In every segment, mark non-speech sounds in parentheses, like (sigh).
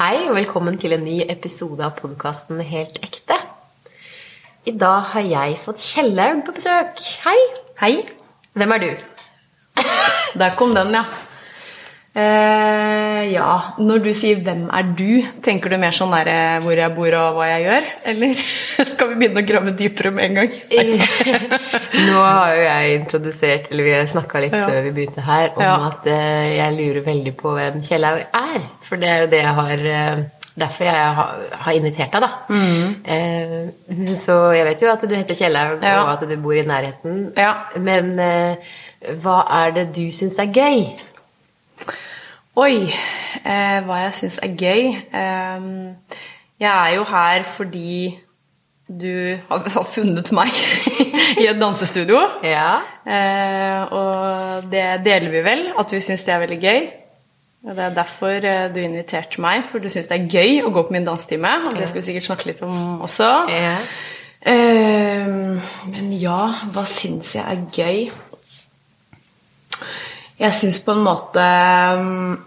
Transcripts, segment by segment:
Hei og velkommen til en ny episode av podkasten Helt ekte. I dag har jeg fått Kjellaug på besøk. Hei. Hei. Hvem er du? Der kom den, ja. Eh, ja, når du sier 'hvem er du', tenker du mer sånn der, eh, hvor jeg bor og hva jeg gjør? Eller (laughs) skal vi begynne å grave dypere med en gang? (laughs) Nå har jo jeg introdusert, eller vi har snakka litt Ja. før vi begynte her, om Ja. at eh, jeg lurer veldig på hvem Kjellaug er. For det er jo det jeg har eh, Derfor jeg har, har invitert deg, da. Eh, så jeg vet jo at du heter Kjellaug, Mm. Ja. og at du bor i nærheten. Ja. Men eh, hva er det du syns er gøy? Oi, eh, hva jeg syns er gøy Eh, Jeg er jo her fordi du har, (laughs) funnet meg i et dansestudio. Ja. Eh, og det deler vi vel, at vi syns det er veldig gøy. Og Det er derfor eh, du inviterte meg, for du syns det er gøy å gå på min dansetime. Og det skal vi sikkert snakke litt om også. Ja. Eh, men ja, hva syns jeg er gøy? Jeg syns på en måte det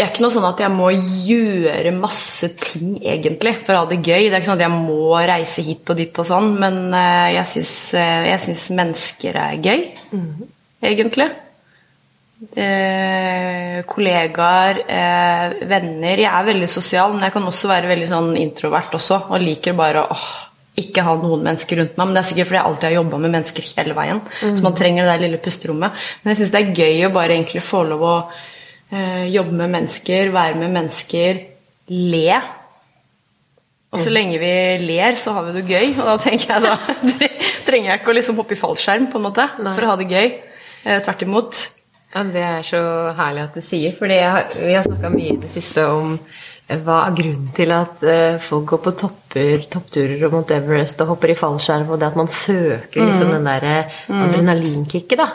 Jeg er ikke noe sånn at jeg må gjøre masse ting, egentlig, for å ha det gøy. Det er ikke sånn at jeg må reise hit og dit og sånn, men eh, jeg syns, eh, mennesker er gøy, egentlig. Eh, kollegaer, eh, venner. Jeg er veldig sosial, men jeg kan også være veldig sånn introvert også, og liker bare åh, ikke ha noen mennesker rundt meg. Men det er sikkert fordi jeg alltid har jobba med mennesker hele veien. Så man trenger det der lille pusterommet. Men jeg syns det er gøy å bare egentlig få lov å øh, jobbe med mennesker, være med mennesker, le. Og så lenge vi ler, så har vi det gøy. Og da tenker jeg da (laughs) (laughs) trenger jeg ikke å liksom hoppe i fallskjerm på en måte Nei. for å ha det gøy. Eh, Tvert imot. Ja, Det er så herlig at du sier, for vi har snakka mye i det siste om eh, hva er grunnen til at folk går på topper, toppturer og Mount Everest og hopper i fallskjerm, og det at man søker liksom den derre adrenalinkicket, da.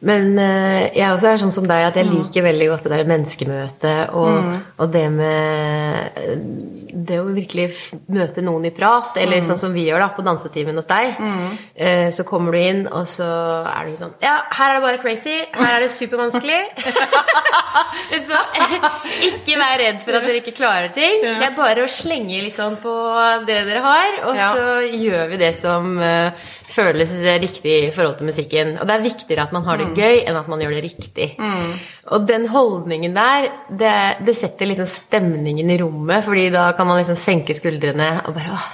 Men uh, jeg også er sånn som deg at jeg liker veldig godt det der menneskemøtet og, og det med eh, det å virkelig møte noen i prat, eller sånn som vi gjør da på dansetimen hos deg. Uh, så kommer du inn, og så er du sånn Ja, her er det bare crazy. Her er det supervanskelig. (laughs) (laughs) så ikke vær redd for at dere ikke klarer ting. Det er bare å slenge litt sånn på det dere har, og Ja. så gjør vi det som uh, føles riktig i forhold til musikken. Og det er viktigere at man har det gøy, enn at man gjør det riktig. Og den holdningen der, det, det setter liksom stemningen i rommet, fordi da kan man liksom senke skuldrene og bare åh.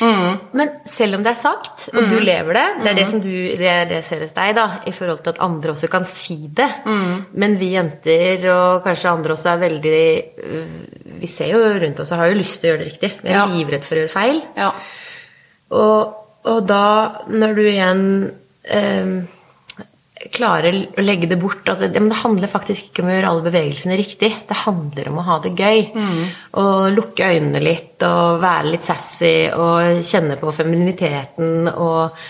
Men selv om det er sagt, og du lever det, det er det som du det er det ser hos deg, da, i forhold til at andre også kan si det. Men vi jenter, og kanskje andre også, er veldig øh, Vi ser jo rundt oss og har jo lyst til å gjøre det riktig. Vi er Ja. livredd for å gjøre feil. Ja. Og, og da, når du igjen eh, klarer å legge det bort at det, men det handler faktisk ikke om å gjøre alle bevegelsene riktig. Det handler om å ha det gøy. Og lukke øynene litt og være litt sassy og kjenne på femininiteten og,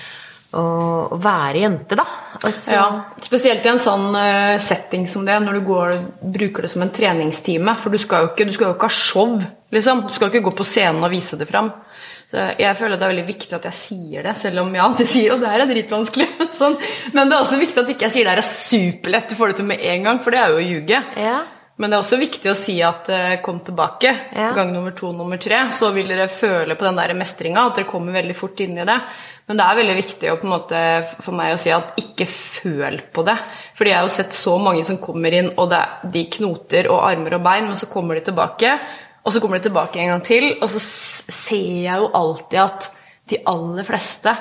og, og være jente, da. Altså, Ja, spesielt i en sånn eh, setting som det, når du går, bruker det som en treningstime. For du skal jo ikke, du skal jo ikke ha show, liksom. Du skal jo ikke gå på scenen og vise det fram. Så jeg føler det er veldig viktig at jeg sier det, selv om ja, alltid sier jo det her er dritvanskelig. (laughs) Sånn. Men det er også viktig at ikke jeg sier det her er superlett, du får det til med en gang, for det er jo å ljuge. Ja. Men det er også viktig å si at eh, kom tilbake Ja. gang nummer to, nummer tre. Så vil dere føle på den der mestringa, at dere kommer veldig fort inn i det. Men det er veldig viktig å, måte, for meg å si at ikke føl på det. Fordi jeg har jo sett så mange som kommer inn, og det, de knoter og armer og bein, men så kommer de tilbake, og så kommer de tilbake en gang til, og så ser jeg jo alltid at de aller fleste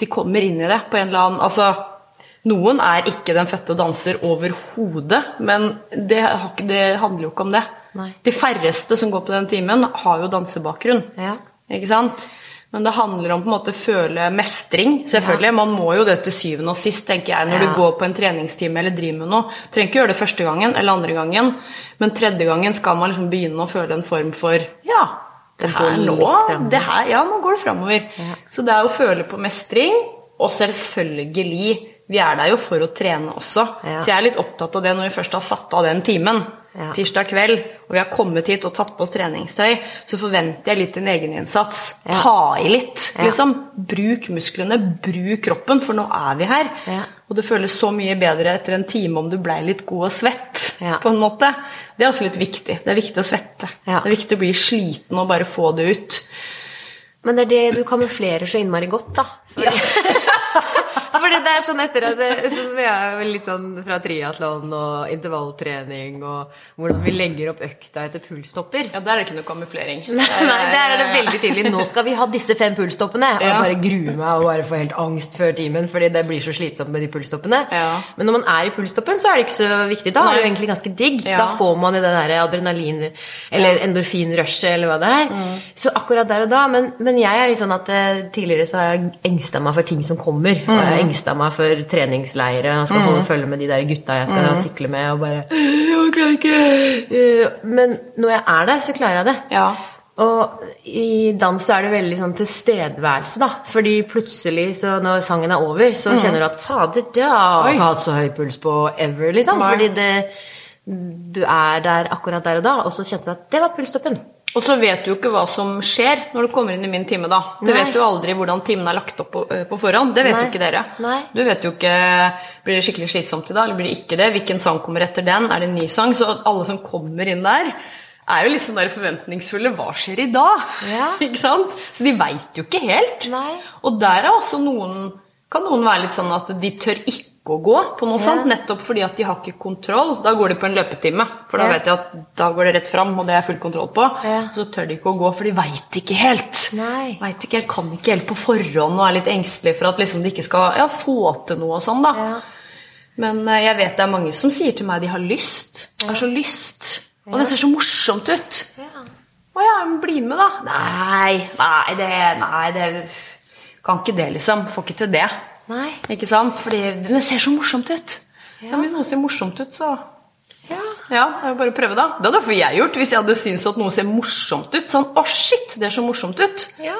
de kommer inn i det på en eller annen Altså, noen er ikke den fødte danser overhodet, men det, det handler jo ikke om det. Nei. De færreste som går på den timen, har jo dansebakgrunn. Ja. Ikke sant? Men det handler om på en måte føle mestring. Selvfølgelig, Man må jo det til syvende og sist, tenker jeg, når Ja. du går på en treningstime eller driver med noe. Du trenger ikke gjøre det første gangen eller andre gangen, men tredje gangen skal man liksom begynne å føle en form for Ja, det her nå det her, Ja, nå går det framover. Ja. Så det er å føle på mestring, og selvfølgelig Vi er der jo for å trene også. Ja. Så jeg er litt opptatt av det når vi først har satt av den timen. Ja. tirsdag kveld, og vi har kommet hit og tatt på oss treningstøy, så forventer jeg litt en egeninnsats. Ja. Ta i litt, Ja. liksom. Bruk musklene, bruk kroppen, for nå er vi her. Ja. Og det føles så mye bedre etter en time om du blei litt god og svett, Ja. på en måte. Det er også litt viktig. Det er viktig å svette. Ja. Det er viktig å bli sliten og bare få det ut. Men det er det du kamuflerer så innmari godt, da. Fordi, (laughs) fordi det er sånn etter at sånn som Vi er jo litt sånn fra triatlon og intervalltrening og hvordan vi legger opp økta etter pulstopper. Ja, der er det ikke noe kamuflering. (laughs) Nei, der er det veldig tydelig. Nå skal vi ha disse fem pulstoppene. Og jeg bare gruer meg og bare får helt angst før timen, fordi det blir så slitsomt med de pulstoppene. Ja. Men når man er i pulstoppen, så er det ikke så viktig. Da er det jo egentlig ganske digg. Ja. Da får man i det der adrenalin- eller endorfinrushet eller hva det er. Mm. Så akkurat der og da. Men, men jeg er litt sånn at eh, tidligere så har jeg engsta meg for ting som kommer. Og jeg Mm. Engsta meg for treningsleire og skal holde følge med de der gutta jeg skal Mm. sykle med, og bare Jeg klarer ikke Eh, Men når jeg er der, så klarer jeg det. Ja. Og i dans er det veldig sånn tilstedeværelse, da. Fordi plutselig, så når sangen er over, så kjenner du at fader, det har jeg Mm. Ikke hatt så høy puls på ever, liksom. Fordi det Du er der akkurat der og da, og så kjente du at det var pulstoppen. Og så vet du jo ikke hva som skjer når du kommer inn i min time, da. Du Nei. vet jo aldri hvordan timen er lagt opp på, øh, på forhånd. Det vet Nei. jo ikke dere. Nei. Du vet jo ikke Blir det skikkelig slitsomt i dag, eller blir det ikke det? Hvilken sang kommer etter den? Er det en ny sang? Så alle som kommer inn der, er jo litt sånn der forventningsfulle. Hva skjer i dag? Ja. (laughs) ikke sant? Så de veit jo ikke helt. Og der er også noen Kan noen være litt sånn at de tør ikke å gå på noe Ja. sånt, nettopp fordi at de har ikke kontroll. Da går de på en løpetime, for da Ja. vet de at da går det rett fram, og det er full kontroll på. Ja. Så tør de ikke å gå, for de veit ikke helt. Nei. Vet ikke helt, Kan ikke helt på forhånd og er litt engstelig for at liksom de ikke skal ja, få til noe og sånn. da. Ja. Men eh, jeg vet det er mange som sier til meg de har lyst. Har så lyst. Og det ser så morsomt ut. Ja. Å ja, men bli med, da. Nei, nei, det, nei, det Kan ikke det, liksom. Får ikke til det. Nei. Ikke sant? Fordi det ser så morsomt ut. Ja, men Hvis noe ser morsomt ut, så Ja. ja, jeg vil bare prøve, da. Det hadde derfor jeg gjort hvis jeg hadde syntes at noe ser morsomt ut. Sånn, å shit, det er så morsomt ut. ja.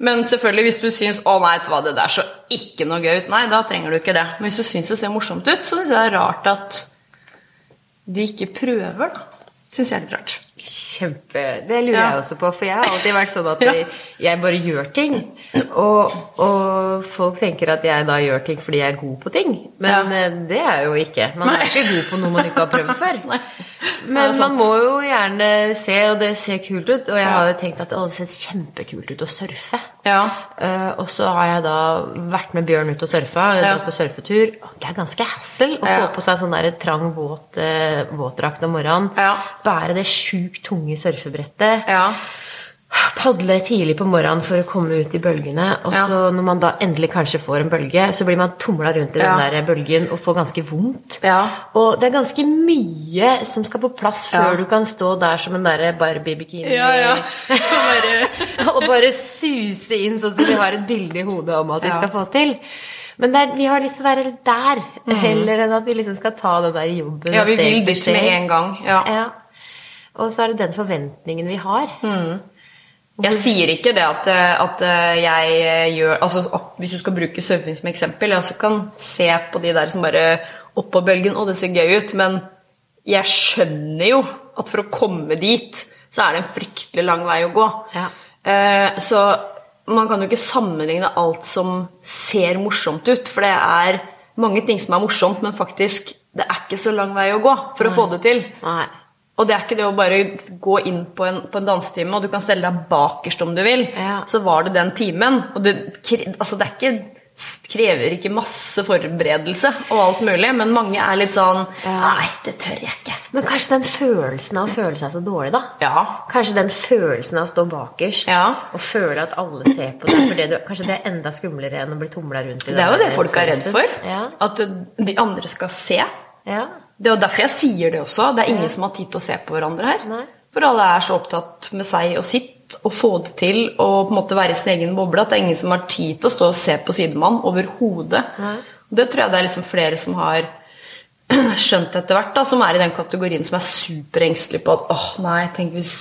Men selvfølgelig, hvis du syns å nei, hva, det der så ikke noe gøy ut, nei, da trenger du ikke det. Men hvis du syns det ser morsomt ut, så syns jeg det er rart at de ikke prøver, da. Syns jeg er litt rart. Kjempe Det lurer Ja. jeg også på, for jeg har alltid vært sånn at (laughs) jeg, jeg bare gjør ting. Og, og folk tenker at jeg da gjør ting fordi jeg er god på ting. Men Ja. eh, det er jeg jo ikke. Man Nei. er ikke god på noe man ikke har prøvd (laughs) før. Nei. Men man må jo gjerne se, og det ser kult ut. Og jeg har jo tenkt at det hadde sett kjempekult ut å surfe. Ja. Uh, og så har jeg da vært med Bjørn ut og surfa, Ja. på surfetur. Det er ganske hassle å Ja. få på seg sånn der trang våt, uh, våtdrakt om morgenen. Ja. Bære det sjukt tunge surfebrettet. Ja. Padle tidlig på morgenen for å komme ut i bølgene. Og Ja. så når man da endelig kanskje får en bølge, så blir man tumla rundt i Ja. den der bølgen og får ganske vondt. Ja. Og det er ganske mye som skal på plass før Ja. du kan stå der som en derre Barbie-bikini Ja, ja. Bare- (laughs) og bare suse inn sånn som vi har et bilde i hodet om at vi Ja. skal få til. Men det er, vi har lyst til å være der, heller enn at vi liksom skal ta den der jobben. Ja, vi vil det ikke med en gang. Ja. Og så er det den forventningen vi har. Jeg sier ikke det at, eh, at eh, jeg eh, gjør altså, Hvis du skal bruke surfing som eksempel, jeg også kan se på de der som bare oppå bølgen Å, det ser gøy ut. Men jeg skjønner jo at for å komme dit, så er det en fryktelig lang vei å gå. Ja. Så man kan jo ikke sammenligne alt som ser morsomt ut, for det er mange ting som er morsomt, men faktisk det er ikke så lang vei å gå for å få det til. Nei. Og det er ikke det å bare gå inn på en, på en dansetime, og du kan stelle deg bakerst om du vil. Ja. Så var det den timen. Og det, altså det er ikke, krever ikke masse forberedelse og alt mulig, men mange er litt sånn Ja. Nei, det tør jeg ikke. Men kanskje den følelsen av å føle seg så dårlig, da? Ja. Kanskje den følelsen av å stå bakerst Ja. og føle at alle ser på deg. Det du, kanskje det er enda skumlere enn å bli tumla rundt i Det er jo det folk er redd for. Ja. At de andre skal se. ja. Det er jo derfor jeg sier det også. Det er ingen som har tid til å se på hverandre her. Nei. For alle er så opptatt med seg og sitt og få det til og på en måte være i sin egen boble at det er ingen som har tid til å stå og se på sidemann overhodet. Det tror jeg det er liksom flere som har (clears throat) skjønt etter hvert, da, som er i den kategorien som er superengstelig på at åh, nei, tenk hvis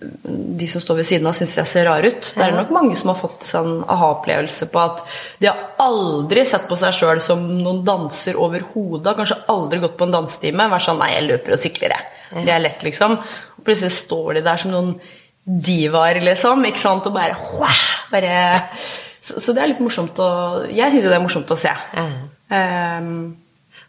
de som står ved siden av, syns jeg ser rar ut. Det er nok mange som har fått en aha-opplevelse på at de har aldri sett på seg sjøl som noen danser overhodet. Kanskje aldri gått på en dansetime. Vært sånn Nei, jeg løper og sykler, jeg. Det er lett, liksom. Og plutselig står de der som noen divaer, liksom. Ikke sant? Og bare, bare så, så, det er litt morsomt å Jeg syns jo det er morsomt å se. Um,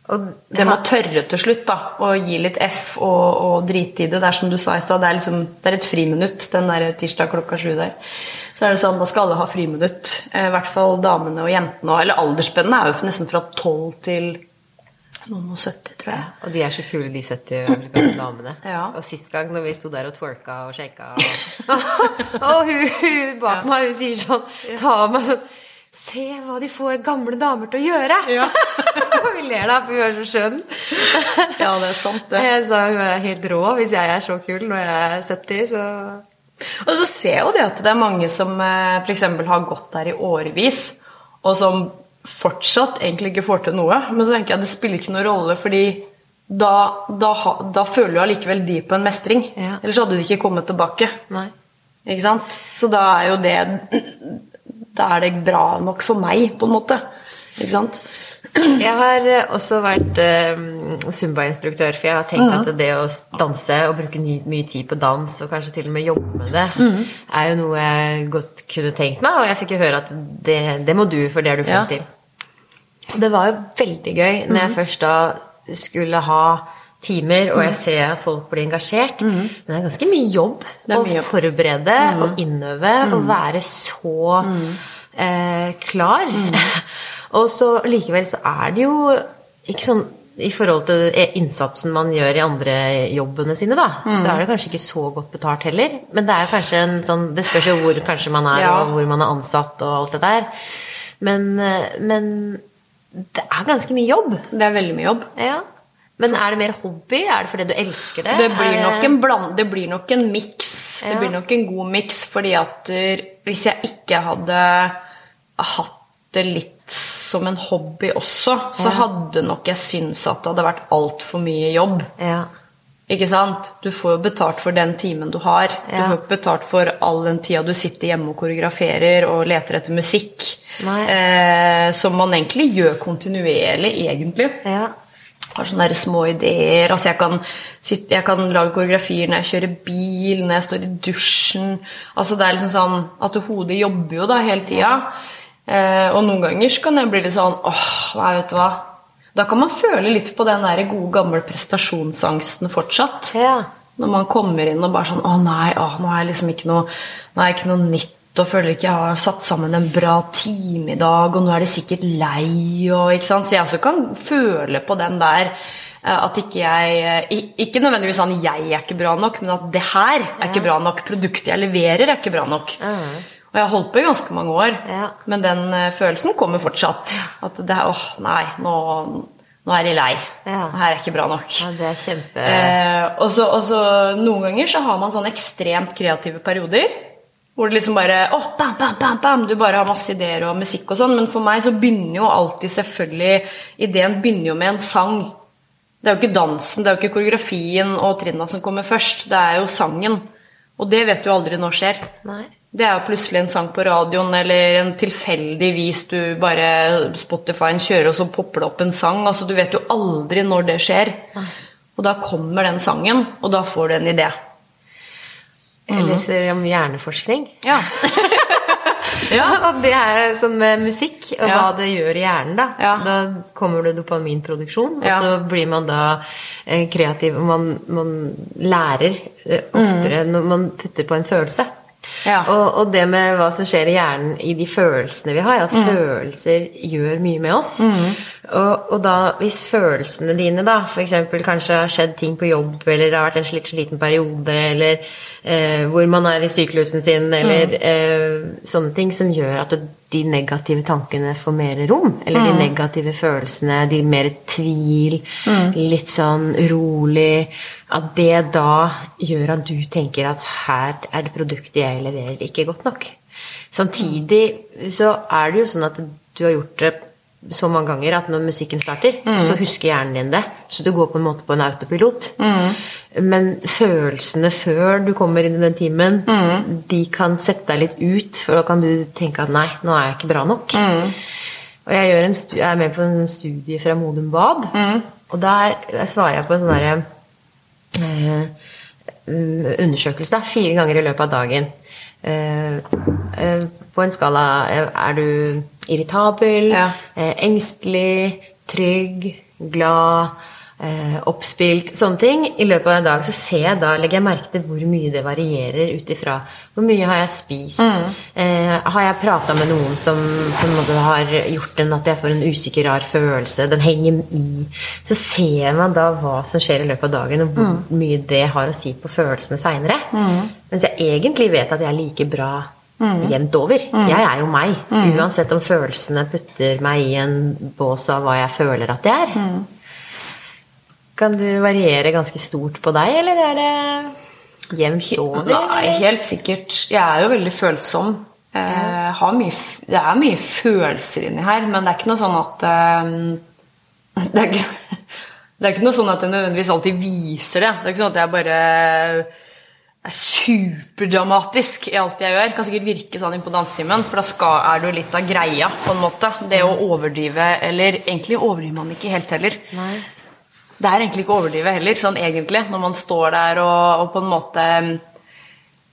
og det med å tørre til slutt, da, Å gi litt F og, og drite i det. Det er som du sa i stad, det, liksom, det, er et friminutt den der tirsdag klokka sju der. Så er det sånn, Da skal alle ha friminutt. Eh, I hvert fall damene og jentene. Eller aldersspennet er jo nesten fra 12 til noen og 70, tror jeg. Og de er så kule, de 70 gamle damene. (clears throat) Ja. Og sist gang når vi sto der og twerka og shaka Og, (laughs) og hun, hun bak meg hun sier sånn Ta meg sånn Se hva de får gamle damer til å gjøre! Ja. (laughs) (laughs) vi ler da, for hun er så skjønn. ja, det er sant, det. Jeg sa hun er helt rå hvis jeg er så kul når jeg er 70, så Og så ser jeg jo det at det er mange som eh, f.eks. har gått der i årevis, og som fortsatt egentlig ikke får til noe. Men så tenker jeg at det spiller ikke noen rolle, fordi da, da, da føler jo allikevel de på en mestring. Ja. Ellers hadde de ikke kommet tilbake. Nei. Ikke sant? Så da er jo det Da er det bra nok for meg, på en måte. Ikke sant? Jeg har også vært uh, Zumba-instruktør, for jeg har tenkt mm. at det å danse og bruke mye, tid på dans, og kanskje til og med jobbe med det, mm. er jo noe jeg godt kunne tenkt meg, og jeg fikk jo høre at det, det må du, for det er du flink ja. til. Og det var jo veldig gøy når jeg mm. først da skulle ha timer, og jeg mm. ser at folk blir engasjert. Mm. Men det er ganske mye jobb å forberede mm. og innøve og være så eh, klar. (laughs) og så likevel så er det jo ikke sånn i forhold til innsatsen man gjør i andre jobbene sine, da, mm. så er det kanskje ikke så godt betalt heller. Men det er kanskje en sånn Det spørs jo hvor kanskje man er, ja. og hvor man er ansatt og alt det der. Men, eh, men det er ganske mye jobb. Det er veldig mye jobb. Ja. Men er det mer hobby? Er det fordi du elsker det? Det blir nok en, bland, det blir nok en miks. Ja. Det blir nok en god miks, fordi at hvis jeg ikke hadde hatt det litt som en hobby også, så ja. hadde nok jeg syntes at det hadde vært altfor mye jobb. Ja. Ikke sant? Du får jo betalt for den timen du har. Ja. Du får betalt for all den tida du sitter hjemme og koreograferer og leter etter musikk. Eh, som man egentlig gjør kontinuerlig, egentlig. Ja har sånne små ideer. Altså jeg kan, sitte, jeg kan, lage koreografier når jeg kjører bil, når jeg står i dusjen. Altså det er liksom sånn at hodet jobber jo da hele tida. Eh, og noen ganger så kan jeg bli litt sånn åh, nei, vet du hva. Da kan man føle litt på den der gode, gamle prestasjonsangsten fortsatt. Ja. Når man kommer inn og bare sånn Å nei, å, nå er jeg liksom ikke noe, nå er jeg ikke noe nytt og føler ikke jeg har satt sammen en bra time i dag, og nå er de sikkert lei, og, ikke sant? Så jeg også kan føle på den der eh, at ikke jeg eh, Ikke nødvendigvis sånn 'jeg er ikke bra nok', men at det her er ikke bra nok. Produktet jeg leverer, er ikke bra nok. Mm. Og jeg har holdt på i ganske mange år, ja. men den uh, følelsen kommer fortsatt. At det er åh, nei, nå, nå er de lei. Ja. Her er ikke bra nok. Ja, det er kjempe... Eh, og så Noen ganger så har man sånn ekstremt kreative perioder. Hvor det liksom bare oh, bam, bam, bam, bam, Du bare har masse ideer og musikk og sånn. Men for meg så begynner jo alltid selvfølgelig Ideen begynner jo med en sang. Det er jo ikke dansen, det er jo ikke koreografien og trinna som kommer først. Det er jo sangen. Og det vet du aldri når skjer. Nei. Det er jo plutselig en sang på radioen, eller en tilfeldig vis du bare Spotify-en kjører, og så popper det opp en sang. Altså, du vet jo aldri når det skjer. Og da kommer den sangen, og da får du en idé. Jeg leser om hjerneforskning. Ja. (laughs) ja. og det er sånn med musikk og ja. hva det gjør i hjernen. Da ja. Da kommer det dopaminproduksjon, og så blir man da eh, kreativ. Og man, man lærer eh, oftere mm. når man putter på en følelse. Ja. Og, og, det med hva som skjer i hjernen i de følelsene vi har, at mm. følelser gjør mye med oss. Mm. Og, og, da, hvis følelsene dine da, f.eks. kanskje har skjedd ting på jobb, eller det har vært en litt sliten periode, eller eh, hvor man er i syklusen sin, eller mm. eh, sånne ting som gjør at de negative tankene får mer rom, eller de mm. negative følelsene, de mer tvil, mm. litt sånn rolig at det da gjør at du tenker at her er det produktet jeg leverer, ikke godt nok. Samtidig så er det jo sånn at du har gjort det så mange ganger at når musikken starter, så husker hjernen din det. Så du går på en måte på en autopilot. Men følelsene før du kommer inn i den timen, de kan sette deg litt ut, for da kan du tenke at nei, nå er jeg ikke bra nok. Og jeg, jeg er med på en studie fra Modum Bad, og der, der svarer jeg på en sånn mm, undersøkelse da, fire ganger i løpet av dagen. Eh, eh, på en skala eh, er du irritabel, Ja. eh, engstelig, trygg, glad, eh, oppspilt, sånne ting. I løpet av en dag så ser jeg da, legger jeg merke til hvor mye det varierer ut ifra hvor mye har jeg spist. Eh, har jeg prata med noen som på en måte har gjort en at jeg får en usikker, rar følelse? Den henger i. Så ser man da hva som skjer i løpet av dagen, og hvor mye det har å si på følelsene seinere. Mens jeg egentlig vet at jeg er like bra jevnt over. Jeg er jo meg, uansett om følelsene putter meg i en bås av hva jeg føler at jeg er. Kan du variere ganske stort på deg, eller er det jevnt over? Nei, helt sikkert. Jeg er jo veldig følsom. Eh, har mye, det er mye følelser inni her, men det er ikke noe sånn at eh, (laughs) det, er ikke, det er ikke noe sånn at jeg nødvendigvis alltid viser det. Det er ikke sånn at jeg bare er superdramatisk i alt jeg gjør. Kan sikkert virke sånn inn på dansetimen, for da skal, er det jo litt av greia, på en måte. Det å overdrive Eller egentlig overdriver man ikke helt heller. Nei. Det er egentlig ikke å overdrive heller, sånn egentlig, når man står der og, og på en måte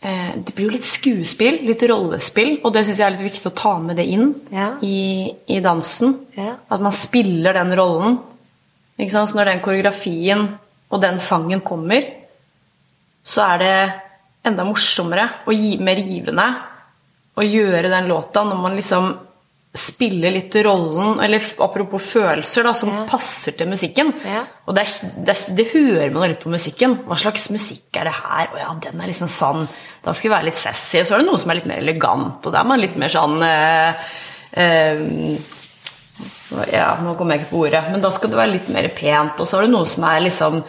eh, Det blir jo litt skuespill, litt rollespill, og det syns jeg er litt viktig å ta med det inn Ja. i, i dansen. Ja. At man spiller den rollen. Ikke sant? Så når den koreografien og den sangen kommer, så er det enda morsommere og mer givende å gjøre den låta når man liksom spiller litt rollen, eller apropos følelser, da, som Ja. passer til musikken. Ja. Og det, er, det, er, det hører man litt på musikken. Hva slags musikk er det her? Å ja, den er liksom sånn. Da skal være litt sassy. Og så er det noe som er litt mer elegant, og da er man litt mer sånn eh, eh, ja, nå kommer jeg ikke på ordet, men da skal det være litt mer pent. Og så er det noe som er liksom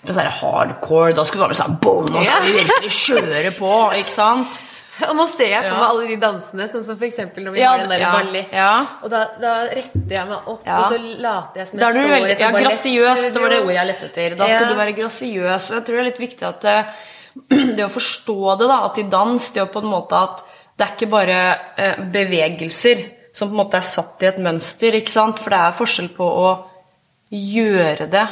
sånn hardcore. Da skal du være sånn boom, nå skal vi virkelig kjøre på, ikke sant? Og nå ser jeg på meg alle de dansene, sånn som eksempel når vi har den der ja, ballet. ja. Og da, da retter jeg meg opp, Ja. og så later jeg som jeg du står veldig, ja, grasiøs, det var det ordet jeg lette etter. Da skal du være grasiøs. Og jeg tror det er litt viktig at eh, (clears throat) det å forstå det, da, at i dans, det er på en måte at det er ikke bare eh, bevegelser som på en måte er satt i et mønster, ikke sant? For det er forskjell på å gjøre det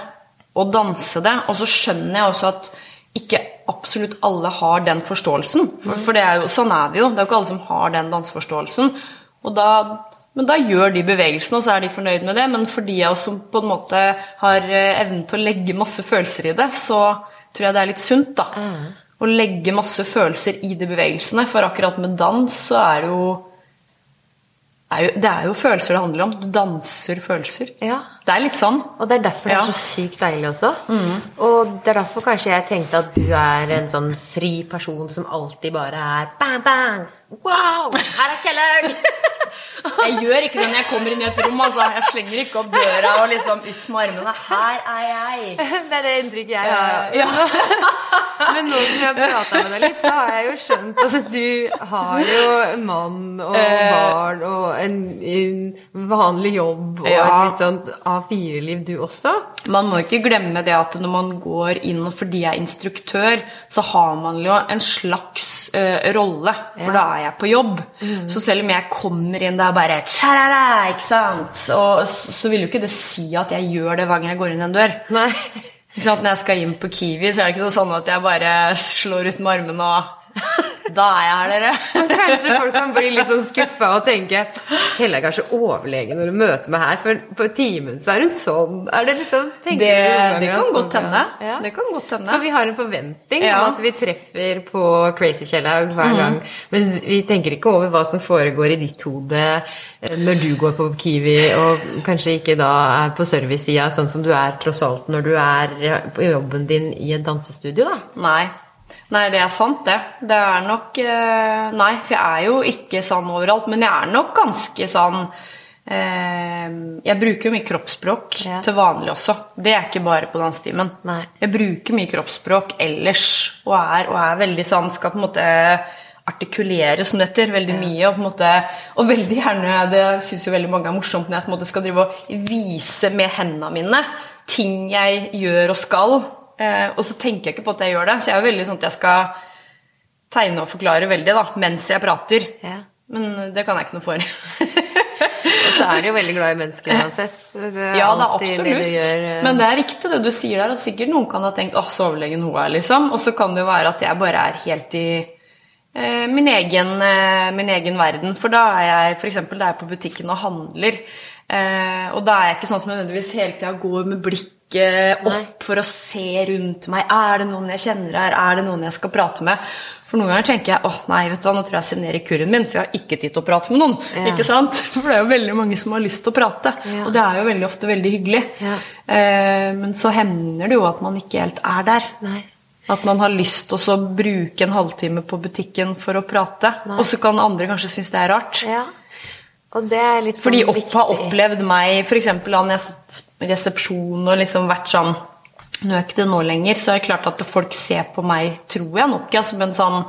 og danse det. Og så skjønner jeg også at ikke absolutt alle har den forståelsen. For, for det er jo, sånn er vi jo. Det er jo ikke alle som har den danseforståelsen. Da, men da gjør de bevegelsene, og så er de fornøyd med det. Men for de av oss som på en måte har eh, evnen til å legge masse følelser i det, så tror jeg det er litt sunt, da. Å legge masse følelser i de bevegelsene. For akkurat med dans så er det jo er jo, det er jo følelser det handler om. Du danser følelser. Ja. Det er litt sånn. Og det er derfor det Ja. Mm. er så sykt deilig også. Og det er derfor kanskje jeg tenkte at du er en sånn fri person som alltid bare er bang, bang, wow, her er Kjellaug! (laughs) Jeg gjør ikke det når jeg kommer inn i et rom. Altså. Jeg slenger ikke opp døra og liksom ut med armene. Her er jeg. (laughs) Det er det inntrykket jeg har. Ja. (laughs) Men nå som jeg har prata med deg litt, så har jeg jo skjønt at du har jo mann og Eh. barn og en, en vanlig jobb og Ja. et litt sånt A4-liv, du også. Man må ikke glemme det at når man går inn fordi jeg er instruktør, så har man jo en slags uh, rolle, for da er jeg på jobb. Så selv om jeg kommer inn, det er bare tjarara, ikke sant? Og så, så vil jo ikke det si at jeg gjør det hver gang jeg går inn en dør. Nei. Når jeg skal inn på Kiwi, så er det ikke sånn at jeg bare slår ut med armene og (laughs) Da er jeg her, dere. (laughs) Men kanskje folk kan bli litt sånn skuffa og tenke Kjell er kanskje overlegen når du møter meg her, for på timen så er hun sånn. Er det liksom Det, du det kan godt hende. Ja. Det kan godt hende. For vi har en forventning Ja. om at vi treffer på Crazy Kjellaug hver gang. Men vi tenker ikke over hva som foregår i ditt hode eh, når du går på Kiwi, og kanskje ikke da er på servicesida, sånn som du er tross alt når du er på jobben din i et dansestudio, da. Nei. Nei, det er sant, det. Det er nok eh, Nei, for jeg er jo ikke sånn overalt, men jeg er nok ganske sånn Jeg bruker jo mye kroppsspråk Ja. til vanlig også. Det er ikke bare på dansetimen. Jeg bruker mye kroppsspråk ellers, og er, og er veldig sånn Skal på en måte artikulere, som det heter, veldig mye. Og, på en måte, og veldig gjerne, det syns jo veldig mange er morsomt, når jeg på en måte skal drive og vise med hendene mine ting jeg gjør og skal. Eh, og så tenker jeg ikke på at jeg gjør det. Så jeg er veldig sånn at jeg skal tegne og forklare veldig da, mens jeg prater. Ja. Men det kan jeg ikke noe for. (laughs) Og så er du jo veldig glad i mennesker uansett. Ja, det alltid absolutt. det gjør, uh... Men det er riktig det du sier der. Og sikkert noen kan ha tenkt 'åh, så overlegen hun er', liksom. Og så kan det jo være at jeg bare er helt i eh, min, egen, eh, min egen verden. For da er jeg f.eks. da er jeg på butikken og handler. Eh, og da er jeg ikke sånn som nødvendigvis hele tida går med blikket opp Nei. for å se rundt meg. Er det noen jeg kjenner her? Er det noen jeg skal prate med? For noen ganger tenker jeg åh nei, vet du hva, nå tror jeg jeg signerer kurven min, for jeg har ikke tid til å prate med noen. Ja. Ikke sant? (laughs) For det er jo veldig mange som har lyst til å prate. Ja. Og det er jo veldig ofte veldig hyggelig. Ja. Eh, men så hender det jo at man ikke helt er der. Nei. At man har lyst til å bruke en halvtime på butikken for å prate. Nei. Og så kan andre kanskje synes det er rart. Ja. Og det er litt Fordi sånn opp har opplevd meg f.eks. når jeg har stått i resepsjon og liksom vært sånn Nå er ikke det nå lenger, så er det klart at folk ser på meg, tror jeg nok, Altså, men, sånn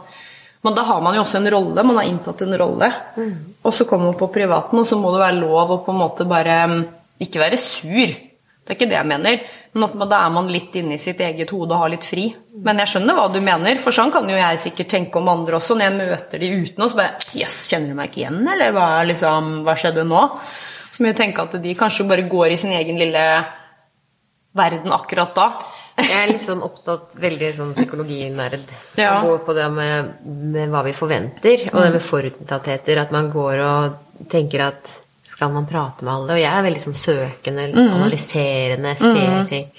Men da har man jo også en rolle, man har inntatt en rolle. Og så kommer man på privaten, og så må det være lov å på en måte bare mm, ikke være sur. Det er ikke det jeg mener. Men da er man litt inne i sitt eget hode og har litt fri. Men jeg skjønner hva du mener, for sånn kan jo jeg sikkert tenke om andre også. Når jeg møter de uten, og så bare Jøss, kjenner du meg ikke igjen, eller hva, liksom, hva skjedde nå? Så må jeg tenke at de kanskje bare går i sin egen lille verden akkurat da. Jeg er litt sånn opptatt, veldig sånn psykologinerd. Ja. Går på det med, med hva vi forventer, og det med forutinntattheter. At man går og tenker at skal man prate med alle? Og jeg er veldig sånn søkende, analyserende, ser ting.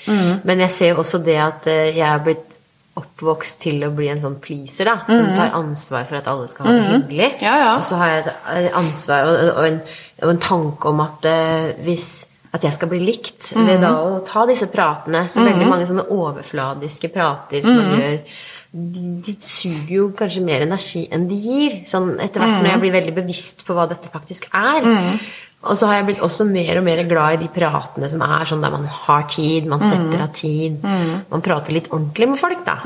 Men jeg ser jo også det at eh, jeg er blitt oppvokst til å bli en sånn pleaser, da. Som tar ansvar for at alle skal ha det hyggelig. Ja, ja. Og så har jeg et eh, ansvar og, og, en, og en tanke om at uh, hvis at jeg skal bli likt ved da å ta disse pratene. Så veldig mange sånne overfladiske prater som man gjør de, de suger jo kanskje mer energi enn de gir. Sånn etter hvert når jeg blir veldig bevisst på hva dette faktisk er. Og så har jeg blitt også mer og mer glad i de pratene som er sånn der man har tid, man setter av tid. Man prater litt ordentlig med folk, da.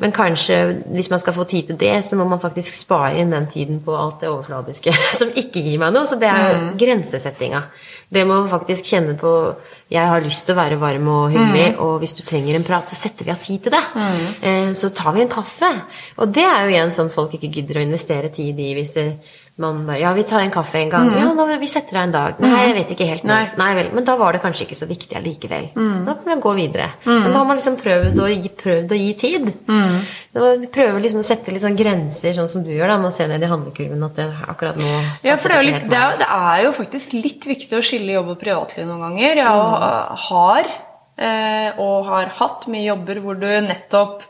Men kanskje hvis man skal få tid til det, så må man faktisk spare inn den tiden på alt det overfladiske (laughs) som ikke gir meg noe. Så det er jo grensesettinga. Det må man faktisk kjenne på Jeg har lyst til å være varm og hyggelig, og hvis du trenger en prat, så setter vi av tid til det. Eh, Så tar vi en kaffe. Og det er jo igjen sånn folk ikke gidder å investere tid i hvis det, man bare Ja, vi tar en kaffe en gang. Ja, da, vi setter av en dag. Nei, jeg vet ikke helt nå. Nei. Nei vel. Men da var det kanskje ikke så viktig allikevel. Da kan vi gå videre. Men da har man liksom prøvd å gi, prøvd å gi tid. Mm. prøver liksom å sette litt sånn grenser, sånn som du gjør, da, med å se ned i handlekurven at det akkurat nå Ja, for det er, jo litt, det, er, det er jo faktisk litt viktig å skille jobb og privatliv noen ganger. Jeg uh, har, eh, og har hatt, mye jobber hvor du nettopp